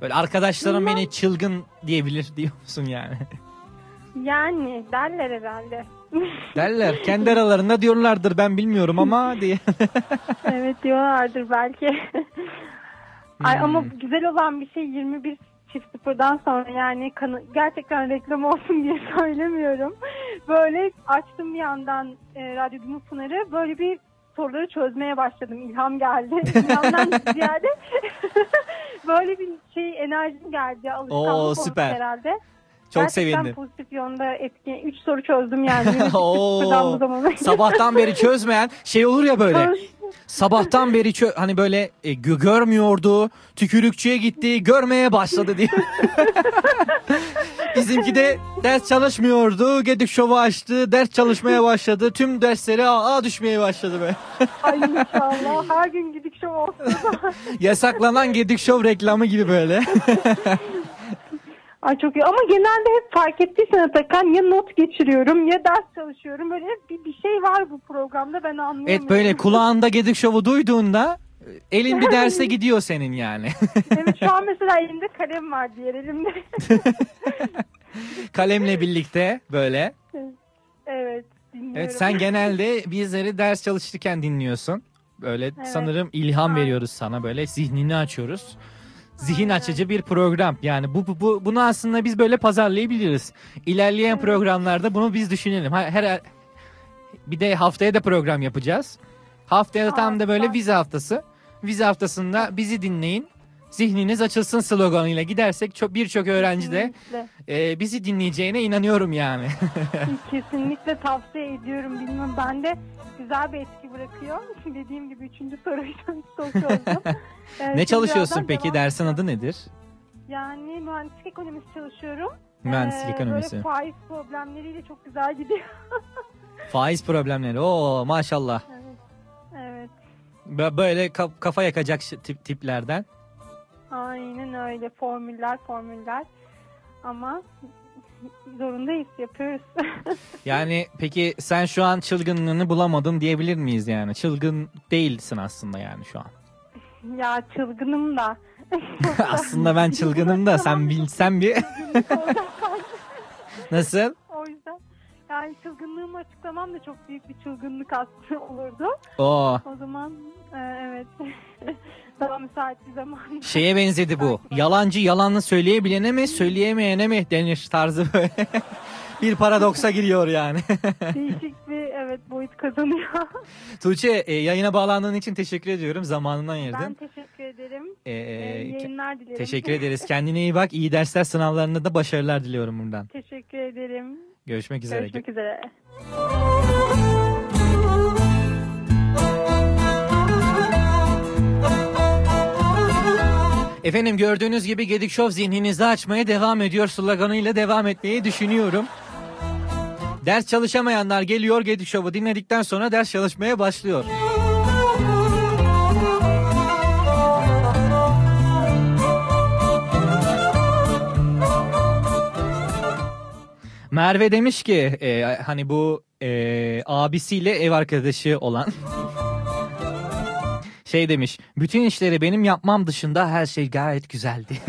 Böyle arkadaşlarım beni çılgın diyebilir *laughs* diyor musun yani? Yani derler herhalde. Derler. Kendi aralarında diyorlardır ben bilmiyorum ama *laughs* diye. evet diyorlardır belki. Ay Hmm. ama güzel olan bir şey 21 çift sıfırdan sonra yani kanı, gerçekten reklam olsun diye *laughs* söylemiyorum. Böyle açtım bir yandan e, Radyo Dumu Pınar'ı böyle bir soruları çözmeye başladım. İlham geldi. *laughs* İlhamdan ziyade böyle bir şey enerjim geldi. Alışkanlık Oo, süper. herhalde. Çok Gerçekten sevindim. pozitif yönde etki. 3 soru çözdüm yani. *laughs* 21 çift Oo, *laughs* sabahtan beri çözmeyen şey olur ya böyle. Sabahtan beri çö- hani böyle e, gö- görmüyordu, tükürükçüye gitti, görmeye başladı diye. *laughs* Bizimki de ders çalışmıyordu, Gedik Şov'u açtı, ders çalışmaya başladı, tüm dersleri A, düşmeye başladı be. Ay inşallah her gün gidik şov olsun. Yasaklanan Gedik Şov reklamı gibi böyle. Ay çok iyi ama genelde hep fark ettiysen Atakan ya not geçiriyorum ya ders çalışıyorum. Böyle hep bir, bir şey var bu programda ben anlayamıyorum. evet böyle kulağında Gedik Şov'u duyduğunda e, elin bir derse gidiyor senin yani. *laughs* Evet şu an *laughs* mesela elimde kalem var diğer elimde. *laughs* Kalemle birlikte böyle. evet dinliyorum. Evet sen genelde bizleri ders çalışırken dinliyorsun. Böyle sanırım ilham veriyoruz sana böyle zihnini açıyoruz. Zihin açıcı bir program. Yani bu, bu, bu bunu aslında biz böyle pazarlayabiliriz. İlerleyen programlarda bunu biz düşünelim. Her bir de haftaya da program yapacağız. Haftaya da tam da böyle vize haftası. Vize haftasında bizi dinleyin. Zihniniz açılsın sloganıyla gidersek çok birçok öğrenci de Kesinlikle. e, bizi dinleyeceğine inanıyorum yani. Kesinlikle tavsiye ediyorum. Bilmem ben de güzel bir etki bırakıyor. *laughs* Dediğim gibi üçüncü soruyu çok çözdüm. *laughs* Ee, ne çalışıyorsun peki? devam- Dersin adı nedir? Yani mühendislik ekonomisi çalışıyorum. Mühendislik Ee, ekonomisi. Böyle faiz problemleriyle çok güzel gidiyor. *laughs* Faiz problemleri. Oo maşallah. evet. Bö- Böyle ka- kafa yakacak tip tiplerden. Aynen öyle. Formüller formüller. Ama zorundayız yapıyoruz. *laughs* Yani peki sen şu an çılgınlığını bulamadın diyebilir miyiz yani? Çılgın değilsin aslında yani şu an. ya çılgınım da. *laughs* aslında ben çılgınım da sen bilsen bir. *laughs* Nasıl? Yani çılgınlığımı açıklamam da çok büyük bir çılgınlık aslında *laughs* olurdu. Oo. O zaman e, evet. *laughs* Daha müsait bir zaman. Şeye benzedi bu. Yalancı yalanını söyleyebilene mi söyleyemeyene mi denir tarzı böyle. *laughs* bir paradoksa giriyor yani. Değişik bir evet boyut kazanıyor. Tuğçe e, yayına bağlandığın için teşekkür ediyorum. Zamanından ayırdın. ben teşekkür ederim. Ee, Ee, yayınlar dilerim. Teşekkür ederiz. Kendine iyi bak. İyi dersler sınavlarında da başarılar diliyorum buradan. Teşekkür ederim. Görüşmek üzere. Görüşmek üzere. Efendim gördüğünüz gibi Gedik Show zihninizi açmaya devam ediyor sloganıyla devam etmeyi düşünüyorum. Ders çalışamayanlar geliyor Gedik Show'u dinledikten sonra ders çalışmaya başlıyor. Merve demiş ki e, hani bu e, abisiyle ev arkadaşı olan *laughs* şey demiş. Bütün işleri benim yapmam dışında her şey gayet güzeldi. *laughs*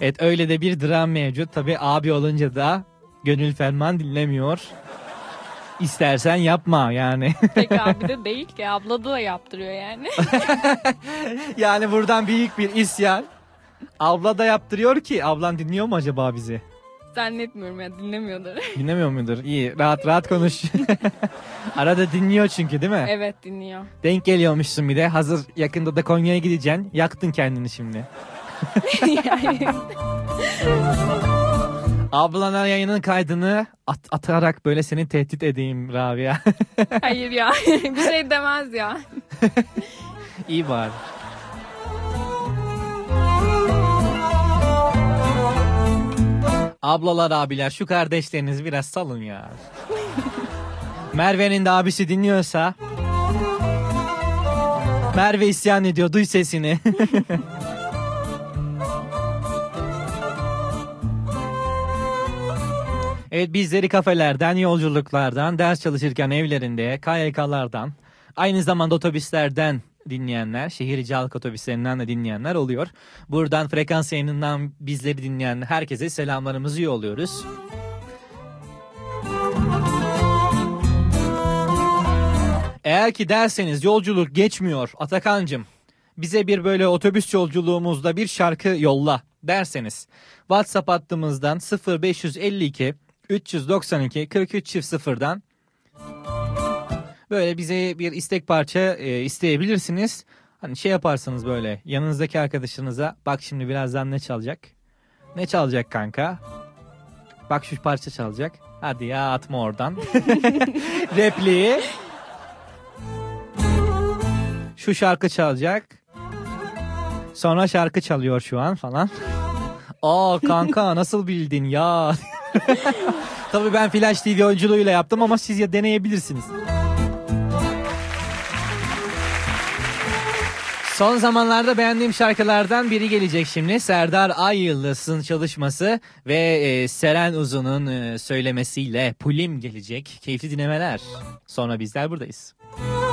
evet öyle de bir dram mevcut. Tabi abi olunca da gönül ferman dinlemiyor. İstersen yapma yani. *laughs* Tek abi de değil ki abla da yaptırıyor yani. *laughs* yani buradan büyük bir isyan. Abla da yaptırıyor ki ablan dinliyor mu acaba bizi? Zannetmiyorum ya dinlemiyordur. *laughs* Dinlemiyor mudur? İyi rahat rahat konuş. Arada dinliyor çünkü değil mi? evet dinliyor. Denk geliyormuşsun bir de. Hazır yakında da Konya'ya gideceksin. Yaktın kendini şimdi. yani Ablana yayının kaydını at atarak böyle seni tehdit edeyim Rabia. *laughs* Hayır ya *laughs* bir şey demez ya. İyi var. Ablalar abiler şu kardeşleriniz biraz salın ya. Merve'nin de abisi dinliyorsa. Merve isyan ediyor duy sesini. *laughs* Evet bizleri kafelerden, yolculuklardan, ders çalışırken evlerinde, KYK'lardan, aynı zamanda otobüslerden dinleyenler, şehir içi halk otobüslerinden de dinleyenler oluyor. Buradan frekans yayınından bizleri dinleyen herkese selamlarımızı yolluyoruz. Eğer ki derseniz yolculuk geçmiyor Atakan'cım bize bir böyle otobüs yolculuğumuzda bir şarkı yolla derseniz WhatsApp hattımızdan 0552 392 43 çift sıfırdan böyle bize bir istek parça e, isteyebilirsiniz. Hani şey yaparsınız böyle yanınızdaki arkadaşınıza bak şimdi birazdan ne çalacak? Ne çalacak kanka? Bak şu parça çalacak. Hadi ya atma oradan. *laughs* Repliği. Şu şarkı çalacak. Sonra şarkı çalıyor şu an falan. Aa kanka nasıl bildin ya? *laughs* *laughs* Tabii ben Flash TV oyunculuğuyla yaptım ama siz ya deneyebilirsiniz. Son zamanlarda beğendiğim şarkılardan biri gelecek şimdi. Serdar Ay çalışması ve e, Seren Uzun'un e, söylemesiyle Pulim gelecek. Keyifli dinlemeler. Sonra bizler buradayız. Kar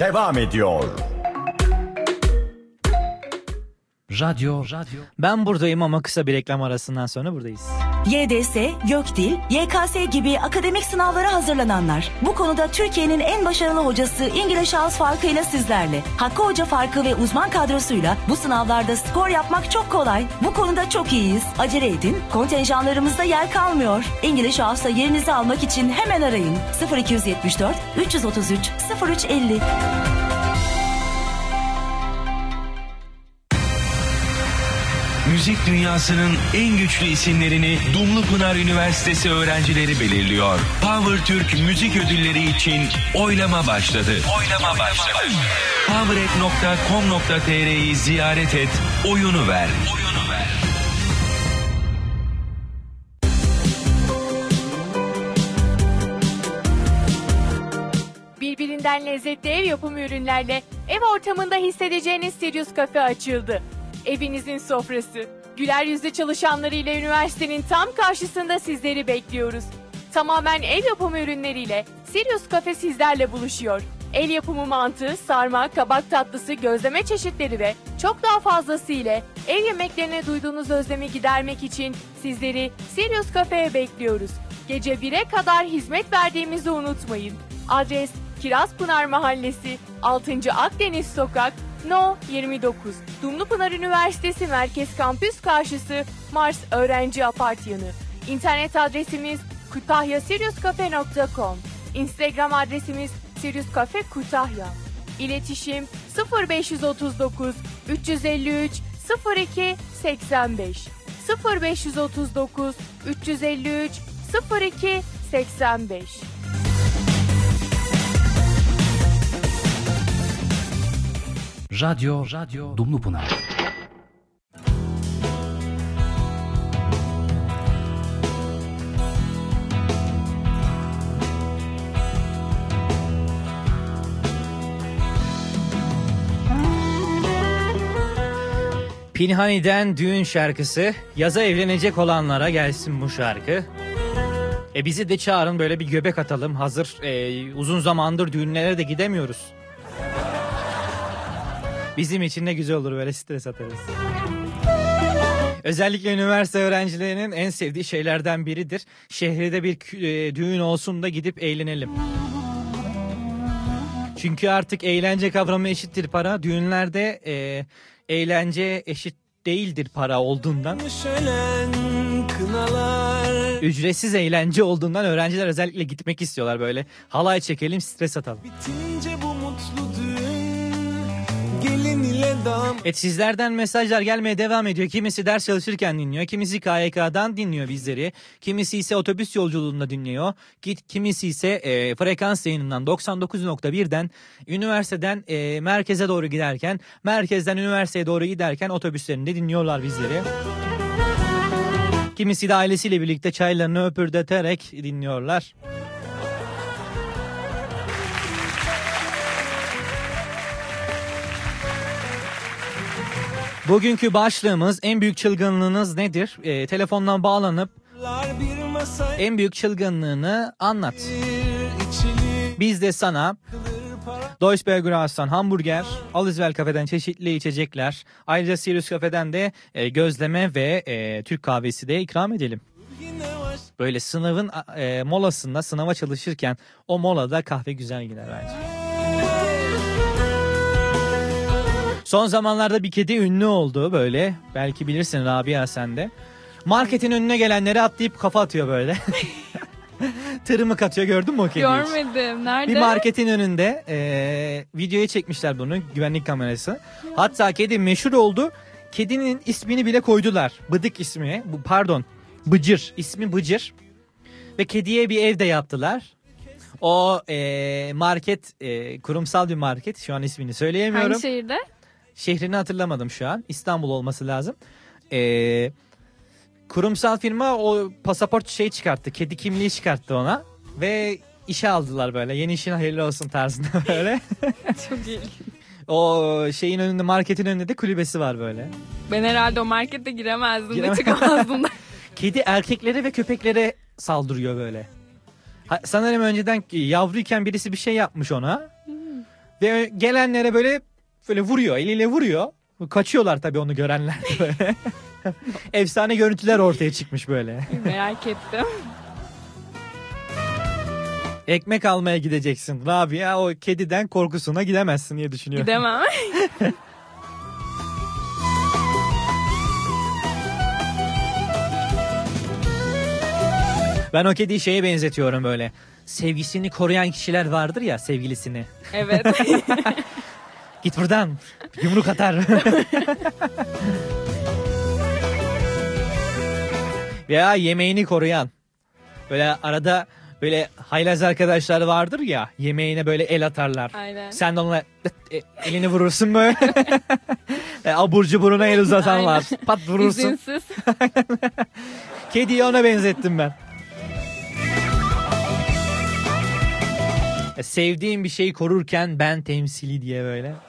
devam ediyor. Radyo, radyo. Ben buradayım ama kısa bir reklam arasından sonra buradayız. YDS, YÖKDİL, YKS gibi akademik sınavlara hazırlananlar. Bu konuda Türkiye'nin en başarılı hocası İngiliz House farkıyla sizlerle. Hakkı Hoca farkı ve uzman kadrosuyla bu sınavlarda skor yapmak çok kolay. Bu konuda çok iyiyiz. Acele edin. Kontenjanlarımızda yer kalmıyor. İngiliz House'la yerinizi almak için hemen arayın. 0274 333 0350. Müzik dünyasının en güçlü isimlerini Dumlupınar Üniversitesi öğrencileri belirliyor. Power Türk Müzik Ödülleri için oylama başladı. Oylama başladı. powerek.com.tr'yi ziyaret et, oyunu ver. Oyunu ver. Birbirinden lezzetli ev yapımı ürünlerle ev ortamında hissedeceğiniz Sirius Cafe açıldı. Evinizin sofrası. Güler yüzlü çalışanlarıyla üniversitenin tam karşısında sizleri bekliyoruz. Tamamen ev yapımı ürünleriyle Sirius Cafe sizlerle buluşuyor. El yapımı mantı, sarma, kabak tatlısı, gözleme çeşitleri ve çok daha fazlası ile ev yemeklerine duyduğunuz özlemi gidermek için sizleri Sirius Cafe'ye bekliyoruz. Gece 1'e kadar hizmet verdiğimizi unutmayın. Adres Kirazpınar Mahallesi, 6. Akdeniz Sokak, No 29. Dumlupınar Üniversitesi Merkez Kampüs karşısı Mars Öğrenci Apart yanı. İnternet adresimiz kutahyasiriuscafe.com. Instagram adresimiz Sirius Cafe Kütahya. İletişim 0539 353 02 85 0539 353 02 85 Radyo, radyo. Dumlupınar. Pinhani'den düğün şarkısı. Yaza evlenecek olanlara gelsin bu şarkı. E bizi de çağırın böyle bir göbek atalım. Hazır e, uzun zamandır düğünlere de gidemiyoruz. Bizim için ne güzel olur böyle stres atarız. Özellikle üniversite öğrencilerinin en sevdiği şeylerden biridir. Şehirde bir e, düğün olsun da gidip eğlenelim. Çünkü artık eğlence kavramı eşittir para. Düğünlerde e, eğlence eşit değildir para olduğundan. Ücretsiz eğlence olduğundan öğrenciler özellikle gitmek istiyorlar böyle. Halay çekelim stres atalım. Bitince bu mutlu gelin ile dam Evet sizlerden mesajlar gelmeye devam ediyor. Kimisi ders çalışırken dinliyor. Kimisi KYK'dan dinliyor bizleri. Kimisi ise otobüs yolculuğunda dinliyor. Kimisi ise e, frekans yayınından 99.1'den üniversiteden e, merkeze doğru giderken merkezden üniversiteye doğru giderken otobüslerinde dinliyorlar bizleri. Kimisi de ailesiyle birlikte çaylarını öpürdeterek dinliyorlar. Bugünkü başlığımız en büyük çılgınlığınız nedir? Ee, telefondan bağlanıp en büyük çılgınlığını anlat. Biz de sana Deutsche Belgras'tan hamburger, Alizvel Kafe'den çeşitli içecekler, ayrıca Sirius Kafe'den de e, gözleme ve e, Türk kahvesi de ikram edelim. Böyle sınavın e, molasında sınava çalışırken o molada kahve güzel gider bence. Son zamanlarda bir kedi ünlü oldu böyle. Belki bilirsin Rabia sen de. Marketin önüne gelenleri atlayıp kafa atıyor böyle. *laughs* Tırmık atıyor gördün mü o kediyi? hiç? Görmedim. Nerede? Bir marketin önünde e, videoya çekmişler bunu güvenlik kamerası. Hatta kedi meşhur oldu. Kedinin ismini bile koydular. Bıdık ismi. Bu pardon. Bıcır. ismi Bıcır. Ve kediye bir ev de yaptılar. O e, market e, kurumsal bir market. Şu an ismini söyleyemiyorum. Hangi şehirde? Şehrini hatırlamadım şu an. İstanbul olması lazım. Ee, kurumsal firma o pasaport şey çıkarttı. Kedi kimliği çıkarttı ona. Ve işe aldılar böyle. Yeni işin hayırlı olsun tarzında *laughs* böyle. Çok iyi. o şeyin önünde marketin önünde de kulübesi var böyle. Ben herhalde o markete giremezdim Giremem. de çıkamazdım da. *laughs* Kedi erkeklere ve köpeklere saldırıyor böyle. Ha, sanırım önceden yavruyken birisi bir şey yapmış ona. Ve gelenlere böyle böyle vuruyor, eliyle vuruyor. Kaçıyorlar tabii onu görenler böyle. *laughs* Efsane görüntüler ortaya çıkmış böyle. Merak ettim. Ekmek almaya gideceksin. Rabia o kediden korkusuna gidemezsin diye düşünüyorum. Gidemem. *laughs* Ben o kediyi şeye benzetiyorum böyle. Sevgisini koruyan kişiler vardır ya sevgilisini. Evet. *laughs* Git buradan. Yumruk atar. *laughs* Veya yemeğini koruyan. Böyle arada böyle haylaz arkadaşlar vardır ya yemeğine böyle el atarlar. Aynen. Sen de onunla e, elini vurursun böyle. *laughs* e, abur cuburuna el uzatanlar. Aynen. Pat vurursun. İzinsiz. *laughs* Kediyi ona benzettim ben. E, Sevdiğim bir şeyi korurken ben temsili diye böyle. *laughs*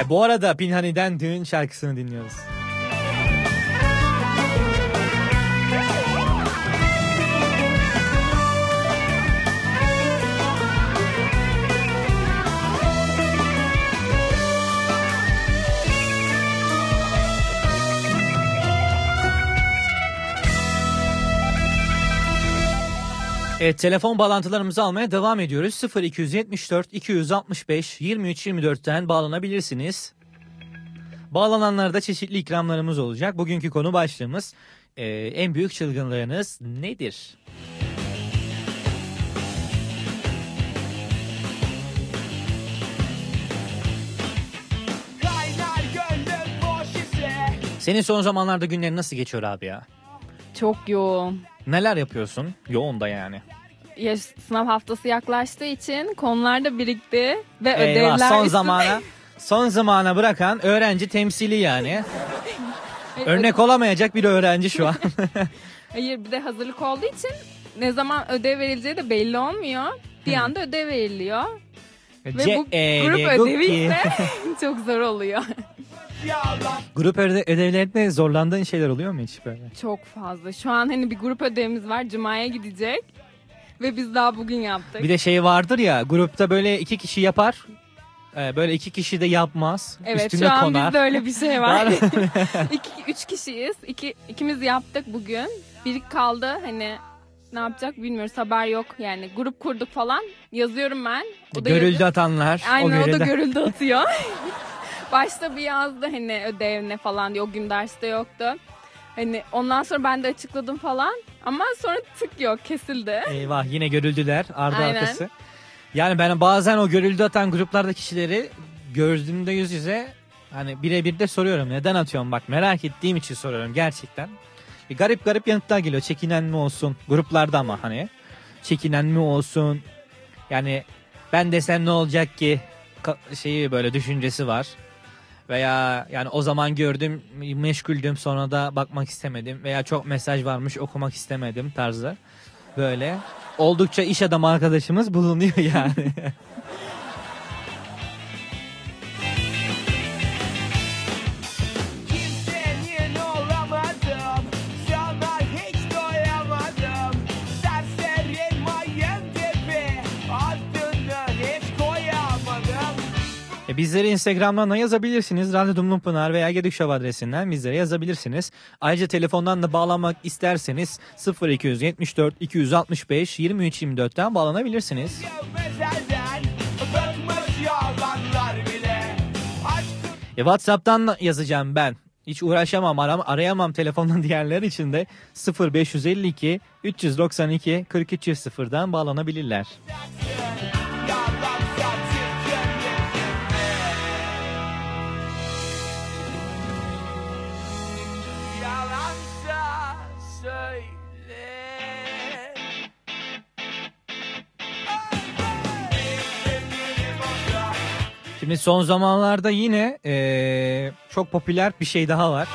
E, bu arada Pinhani'den düğün şarkısını dinliyoruz. Evet, telefon bağlantılarımızı almaya devam ediyoruz. 0274 265 23 24'ten bağlanabilirsiniz. Bağlananlarda çeşitli ikramlarımız olacak. Bugünkü konu başlığımız e, en büyük çılgınlığınız nedir? Senin son zamanlarda günlerin nasıl geçiyor abi ya? Çok yoğun. Neler yapıyorsun? Yoğun da yani. Ya sınav haftası yaklaştığı için konular da birikti ve Eyvah, ödevler son üstüne- zamana son zamana bırakan öğrenci temsili yani. *laughs* Örnek olamayacak bir öğrenci şu an. *laughs* Hayır bir de hazırlık olduğu için ne zaman ödev verileceği de belli olmuyor. Bir anda ödev veriliyor. Ve bu C- grup E- ödevi ise *laughs* çok zor oluyor. Grup öde- ödevlerinde zorlandığın şeyler oluyor mu hiç böyle? Çok fazla. Şu an hani bir grup ödevimiz var. Cuma'ya gidecek. Ve biz daha bugün yaptık. Bir de şey vardır ya grupta böyle iki kişi yapar. e, Böyle iki kişi de yapmaz. Evet üstüne şu an konar. bizde öyle bir şey var. *laughs* İki, üç kişiyiz. İki, ikimiz yaptık bugün. Biri kaldı hani ne yapacak bilmiyoruz haber yok yani grup kurduk falan yazıyorum ben. O da Görüldü yazıyor. atanlar. Aynen o, da görüldü. görüldü atıyor. *laughs* Başta bir yazdı hani ödev ne falan diye o gün derste yoktu. Hani ondan sonra ben de açıkladım falan ama sonra tık yok kesildi. Eyvah yine görüldüler ardı Aynen. arkası. Yani ben bazen o görüldü atan gruplarda kişileri gördüğümde yüz yüze hani birebir de soruyorum neden atıyorum bak merak ettiğim için soruyorum gerçekten. Bir garip garip yanıtlar geliyor çekinen mi olsun gruplarda ama hani çekinen mi olsun yani ben desem ne olacak ki Ka- şeyi böyle düşüncesi var. Veya yani o zaman gördüm meşguldüm sonra da bakmak istemedim veya çok mesaj varmış okumak istemedim tarzı. Böyle oldukça iş adamı arkadaşımız bulunuyor *laughs* yani. E, bizleri Instagram'dan da yazabilirsiniz. Radyo Dumlum Pınar veya Gedik Show adresinden bizlere yazabilirsiniz. Ayrıca telefondan da bağlanmak isterseniz 0274 265 23 24'ten bağlanabilirsiniz. E, WhatsApp'tan yazacağım ben. Hiç uğraşamam, aram, arayamam telefonun *laughs* diğerleri için de 0552 392 4300'dan bağlanabilirler. Şimdi son zamanlarda yine eee, çok popüler bir şey daha var.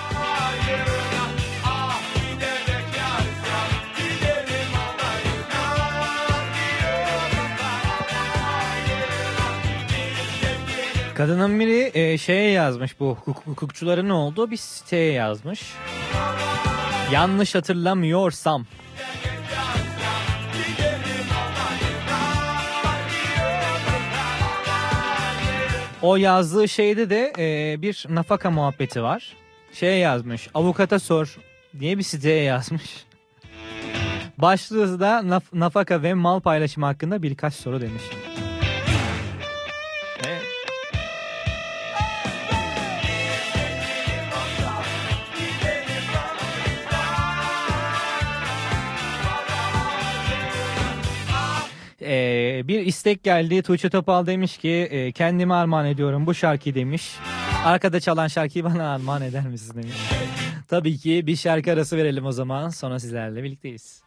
Kadının biri eee, şeye yazmış bu hukuk- hukukçuların olduğu bir siteye yazmış. Yanlış hatırlamıyorsam. O yazdığı şeyde de e, bir nafaka muhabbeti var. Şey yazmış. Avukata sor diye bir siteye yazmış. Başlığı da naf- nafaka ve mal paylaşımı hakkında birkaç soru demiş. Ee, bir istek geldi. Tuğçe Topal demiş ki e, kendime armağan ediyorum bu şarkıyı demiş. Arkada çalan şarkıyı bana armağan eder misin demiş. Tabii ki bir şarkı arası verelim o zaman. Sonra sizlerle birlikteyiz.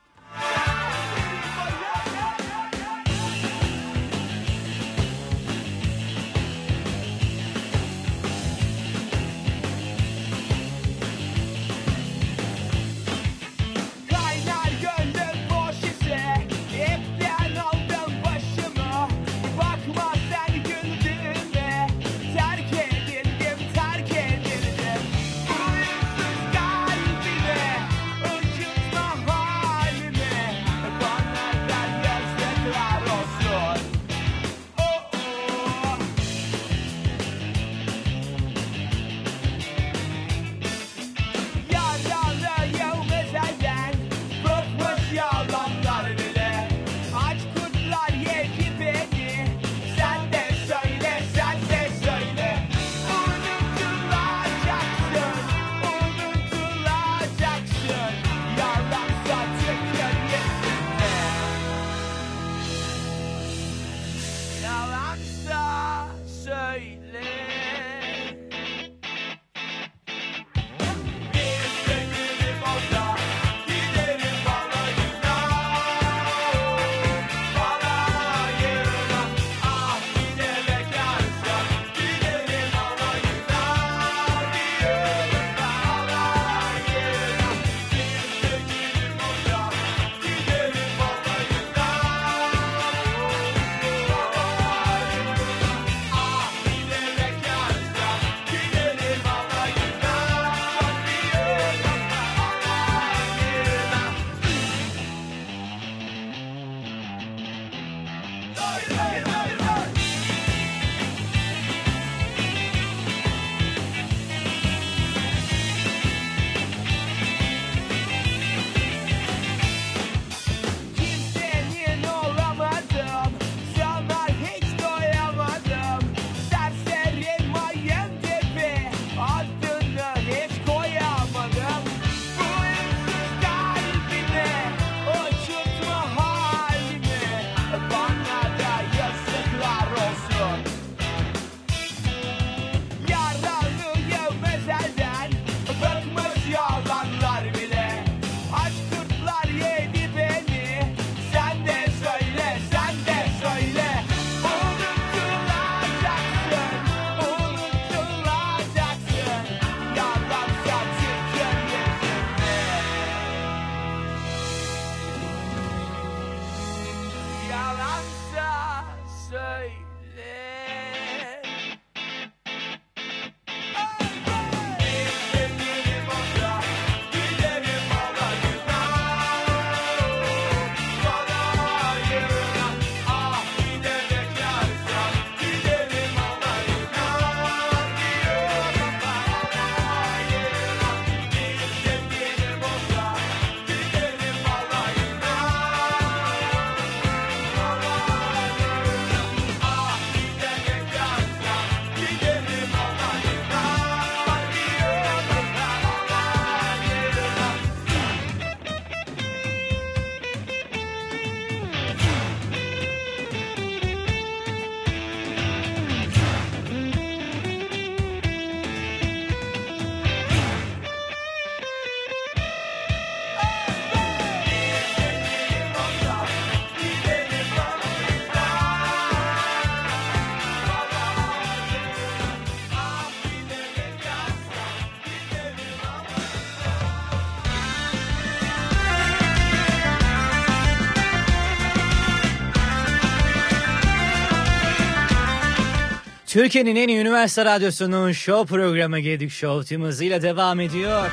Türkiye'nin en iyi üniversite radyosunun show programı Gedik Show tüm hızıyla devam ediyor.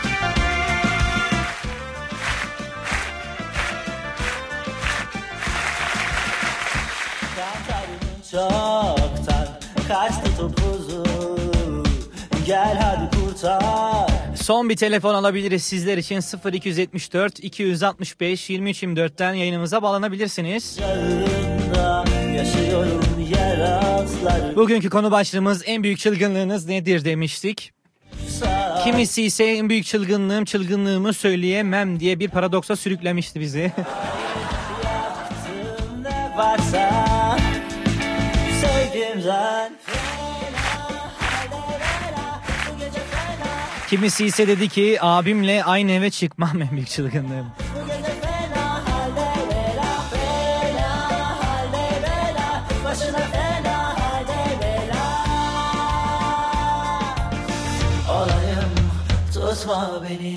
Çoktan kaçtı topuzu Gel hadi kurtar Son bir telefon alabiliriz sizler için 0274 265 2324'ten yayınımıza bağlanabilirsiniz. Yanında yaşıyorum Bugünkü konu başlığımız en büyük çılgınlığınız nedir demiştik. Kimisi ise en büyük çılgınlığım çılgınlığımı söyleyemem diye bir paradoksa sürüklemişti bizi. Kimisi ise dedi ki abimle aynı eve çıkmam en büyük çılgınlığım. Tutma beni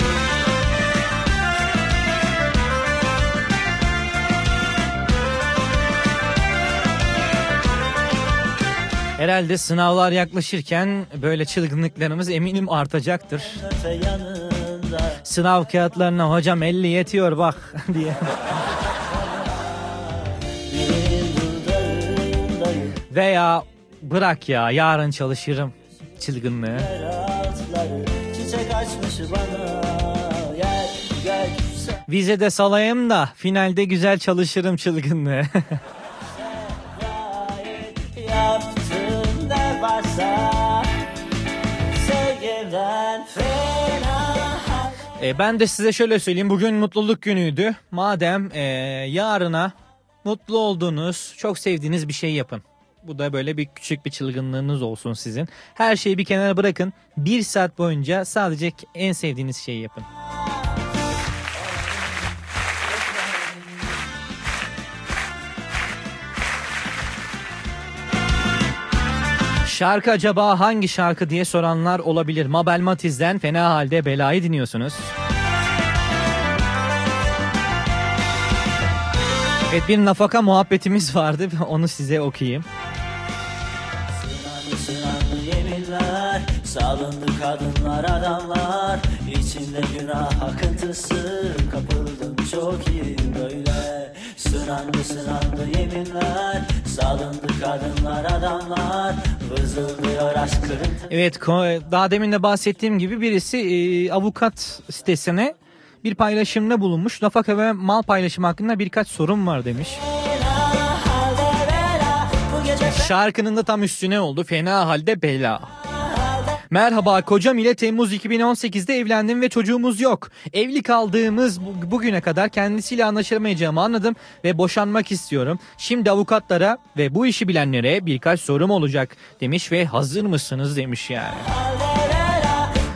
Herhalde sınavlar yaklaşırken böyle çılgınlıklarımız eminim artacaktır. Sınav kağıtlarına hocam 50 yetiyor bak *laughs* diye. Veya bırak ya yarın çalışırım çılgınlığı. Açmış bana Yer gök Vizede salayım da finalde güzel çalışırım çılgınlığı. Yaptığın ne varsa Sevgimden fena E, ben de size şöyle söyleyeyim bugün mutluluk günüydü. Madem e, yarına mutlu olduğunuz, çok sevdiğiniz bir şey yapın. Bu da böyle bir küçük bir çılgınlığınız olsun sizin. Her şeyi bir kenara bırakın. Bir saat boyunca sadece en sevdiğiniz şeyi yapın. Şarkı acaba hangi şarkı diye soranlar olabilir. Mabel Matiz'den Fena Halde Belayı dinliyorsunuz. Evet bir nafaka muhabbetimiz vardı. *laughs* Onu size okuyayım. Sınanlı yeminler Salındı kadınlar adamlar İçinde günah akıntısı Kapıldım çok iyi böyle Sınanlı sınanlı yeminler Salındı kadınlar adamlar Vızıldıyor aşk kırıntı Evet daha demin de bahsettiğim gibi birisi e, avukat sitesine bir paylaşımda bulunmuş. Nafaka ve mal paylaşımı hakkında birkaç sorun var demiş. Şarkının da tam üstüne oldu. Fena halde bela. Merhaba kocam ile Temmuz 2018'de evlendim ve çocuğumuz yok. Evli kaldığımız bu- bugüne kadar kendisiyle anlaşamayacağımı anladım ve boşanmak istiyorum. Şimdi avukatlara ve bu işi bilenlere birkaç sorum olacak demiş ve hazır mısınız demiş yani.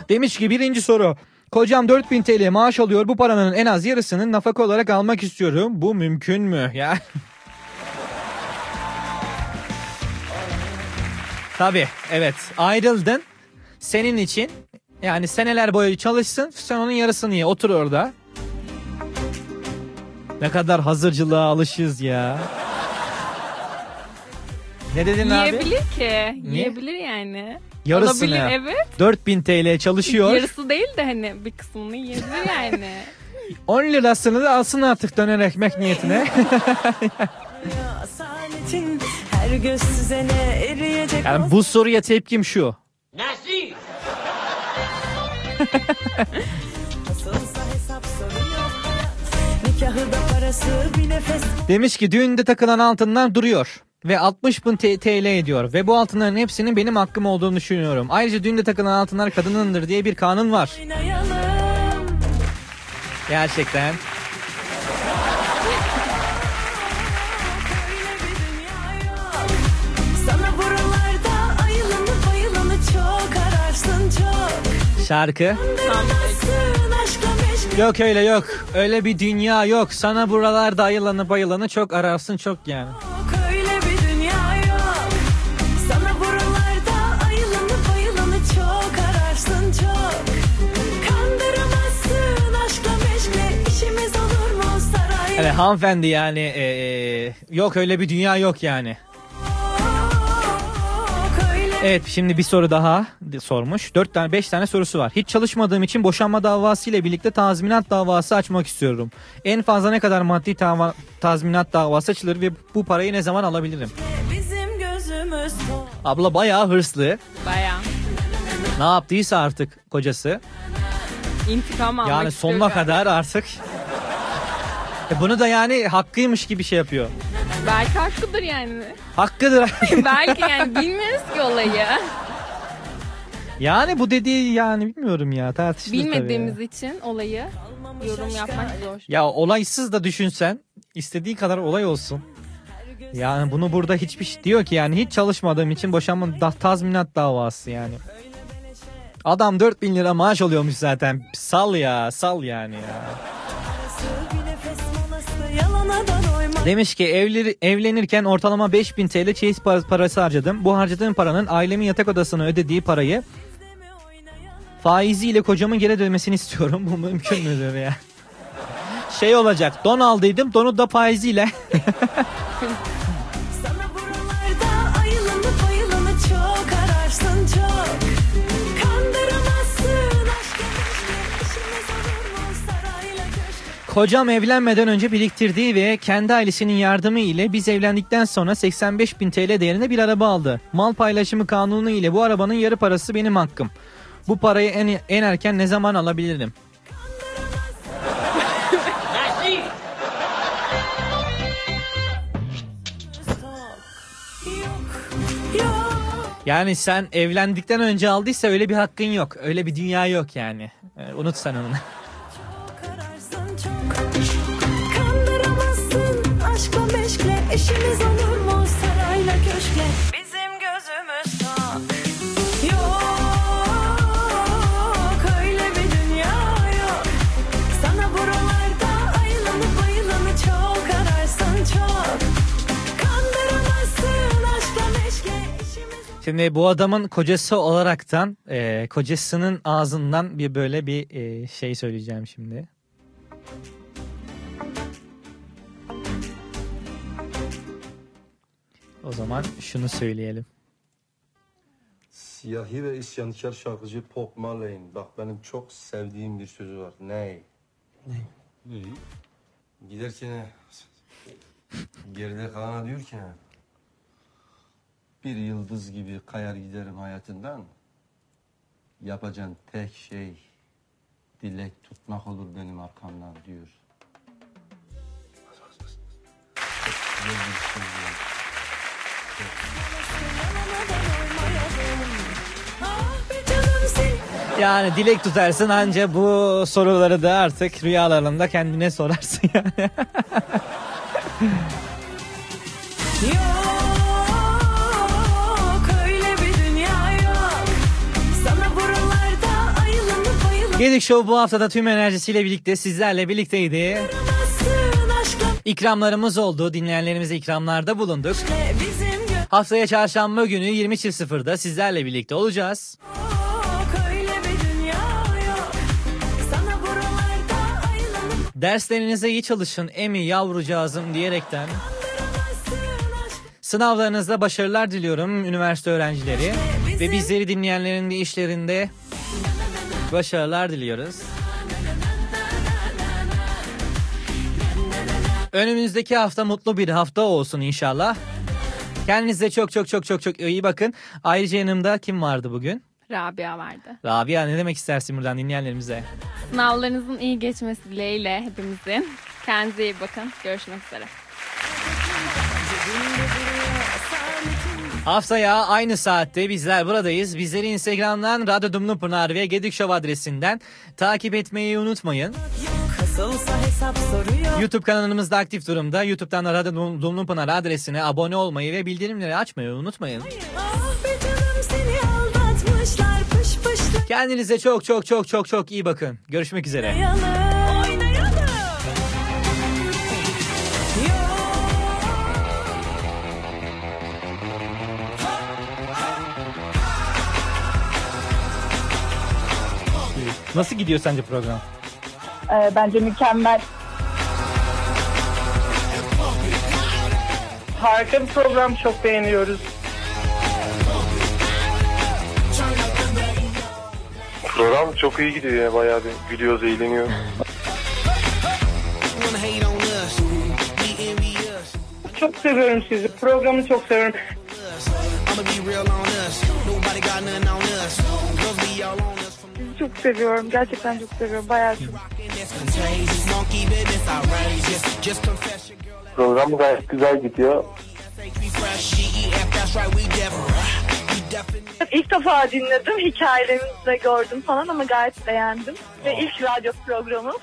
Demiş ki birinci soru. Kocam 4000 TL maaş alıyor. Bu paranın en az yarısını nafaka olarak almak istiyorum. Bu mümkün mü? Ya. *laughs* Tabii evet ayrıldın. Senin için yani seneler boyu çalışsın sen onun yarısını ye otur orada. Ne kadar hazırcılığa alışız ya. Ne dedin abi? Yiyebilir ki. Niye? Yiyebilir yani. Yarısını. Olabilir evet. 4000 TL çalışıyor. Yarısı değil de hani bir kısmını yiyebilir yani. *laughs* 10 lirasını da alsın artık döner ekmek niyetine. Her göz yani bu soruya tepkim şu. Nasıl? Demiş ki düğünde takılan altınlar duruyor ve 60 bin TL ediyor ve bu altınların hepsinin benim hakkım olduğunu düşünüyorum. Ayrıca düğünde takılan altınlar kadınındır diye bir kanun var. Gerçekten. Şarkı. Yok öyle yok. Öyle bir dünya yok. Sana buralarda ayılanı bayılanı çok ararsın çok yani. Evet hanımefendi yani eee, yok öyle bir dünya yok yani. Evet şimdi bir soru daha sormuş. 4 tane 5 tane sorusu var. Hiç çalışmadığım için boşanma davası ile birlikte tazminat davası açmak istiyorum. En fazla ne kadar maddi tava- tazminat davası açılır ve bu parayı ne zaman alabilirim? Bizim gözümüz Abla bayağı hırslı. Baya. Ne yaptıysa artık kocası. İntikam almak Yani sonuna kadar artık. E bunu da yani hakkıymış gibi şey yapıyor. Belki haklıdır yani. Hakkıdır. *laughs* Belki yani bilmiyoruz ki olayı. yani bu dediği yani bilmiyorum ya tartışılır tabii Bilmediğimiz ya. için olayı yorum yapmak zor. Ya olaysız da düşünsen istediği kadar olay olsun. Yani bunu burada hiçbir şey diyor ki yani hiç çalışmadığım için boşanma da, tazminat davası yani. Adam 4000 lira maaş alıyormuş zaten. Sal ya sal yani ya. Demiş ki evli, evlenirken ortalama 5000 TL çeyiz par- parası harcadım. Bu harcadığım paranın ailemin yatak odasına ödediği parayı faiziyle kocamın geri ödemesini istiyorum. *laughs* Bu mümkün müdür ya? Şey olacak don aldıydım donu da faiziyle. *laughs* Kocam evlenmeden önce biriktirdiği ve kendi ailesinin yardımı ile biz evlendikten sonra 85 bin TL değerinde bir araba aldı. Mal paylaşımı kanunu ile bu arabanın yarı parası benim hakkım. Bu parayı en, en erken ne zaman alabilirim? Yani sen evlendikten önce aldıysa öyle bir hakkın yok. Öyle bir dünya yok yani. Ee, unut sen onu. Meşkle işimiz olur mu sarayla köşkle Bizim gözümüz tak Yok öyle bir dünya yok. Sana buralarda ayılanı bayılanı çok ararsın çok. Kandıramazsın aşkla meşkle Şimdi bu adamın kocası olaraktan e, kocasının ağzından bir böyle bir e, şey söyleyeceğim şimdi. O zaman şunu söyleyelim. Siyahi ve isyankar şarkıcı Pop Marley'in bak benim çok sevdiğim bir sözü var. Ney? Ne? Giderken geride kalana diyor ki bir yıldız gibi kayar giderim hayatından. Yapacağın tek şey dilek tutmak olur benim arkamdan diyor. Ya. Yani dilek tutarsın anca bu soruları da artık rüyalarında kendine sorarsın yani. Gedik Show bu haftada tüm enerjisiyle birlikte sizlerle birlikteydi. İkramlarımız oldu. Dinleyenlerimize ikramlarda bulunduk. Haftaya çarşamba günü 20.00'da sizlerle birlikte olacağız. Derslerinize iyi çalışın Emi yavrucağızım diyerekten. Sınavlarınızda başarılar diliyorum üniversite öğrencileri. Ve bizleri dinleyenlerin de işlerinde başarılar diliyoruz. Önümüzdeki hafta mutlu bir hafta olsun inşallah. Kendinize çok çok çok çok çok iyi bakın. Ayrıca yanımda kim vardı bugün? Rabia vardı. Rabia ne demek istersin buradan dinleyenlerimize? Sınavlarınızın iyi geçmesi dileğiyle hepimizin. Kendinize iyi bakın. Görüşmek üzere. Haftaya aynı saatte bizler buradayız. Bizleri Instagram'dan Radyo Dumlupınar ve Gedik Show adresinden takip etmeyi unutmayın. Nasılsa hesap soruyor YouTube kanalımız da aktif durumda. YouTube'dan da Radyo Dum- Dumlupınar adresine abone olmayı ve bildirimleri açmayı unutmayın. Ah be canım seni aldatmışlar pış pışlı Kendinize çok çok çok çok çok iyi bakın. Görüşmek üzere. Nasıl gidiyor sence program? Ee, bence mükemmel. Harika bir program çok beğeniyoruz. Program çok iyi gidiyor ya bayağı bir gülüyoruz, eğleniyoruz. Çok seviyorum sizi. Programı çok seviyorum. Çok seviyorum. Gerçekten çok seviyorum. Bayağı çok. Program gayet güzel gidiyor. İlk defa dinledim. Hikayelerinizi de gördüm falan ama gayet beğendim. Ve ilk radyo programı.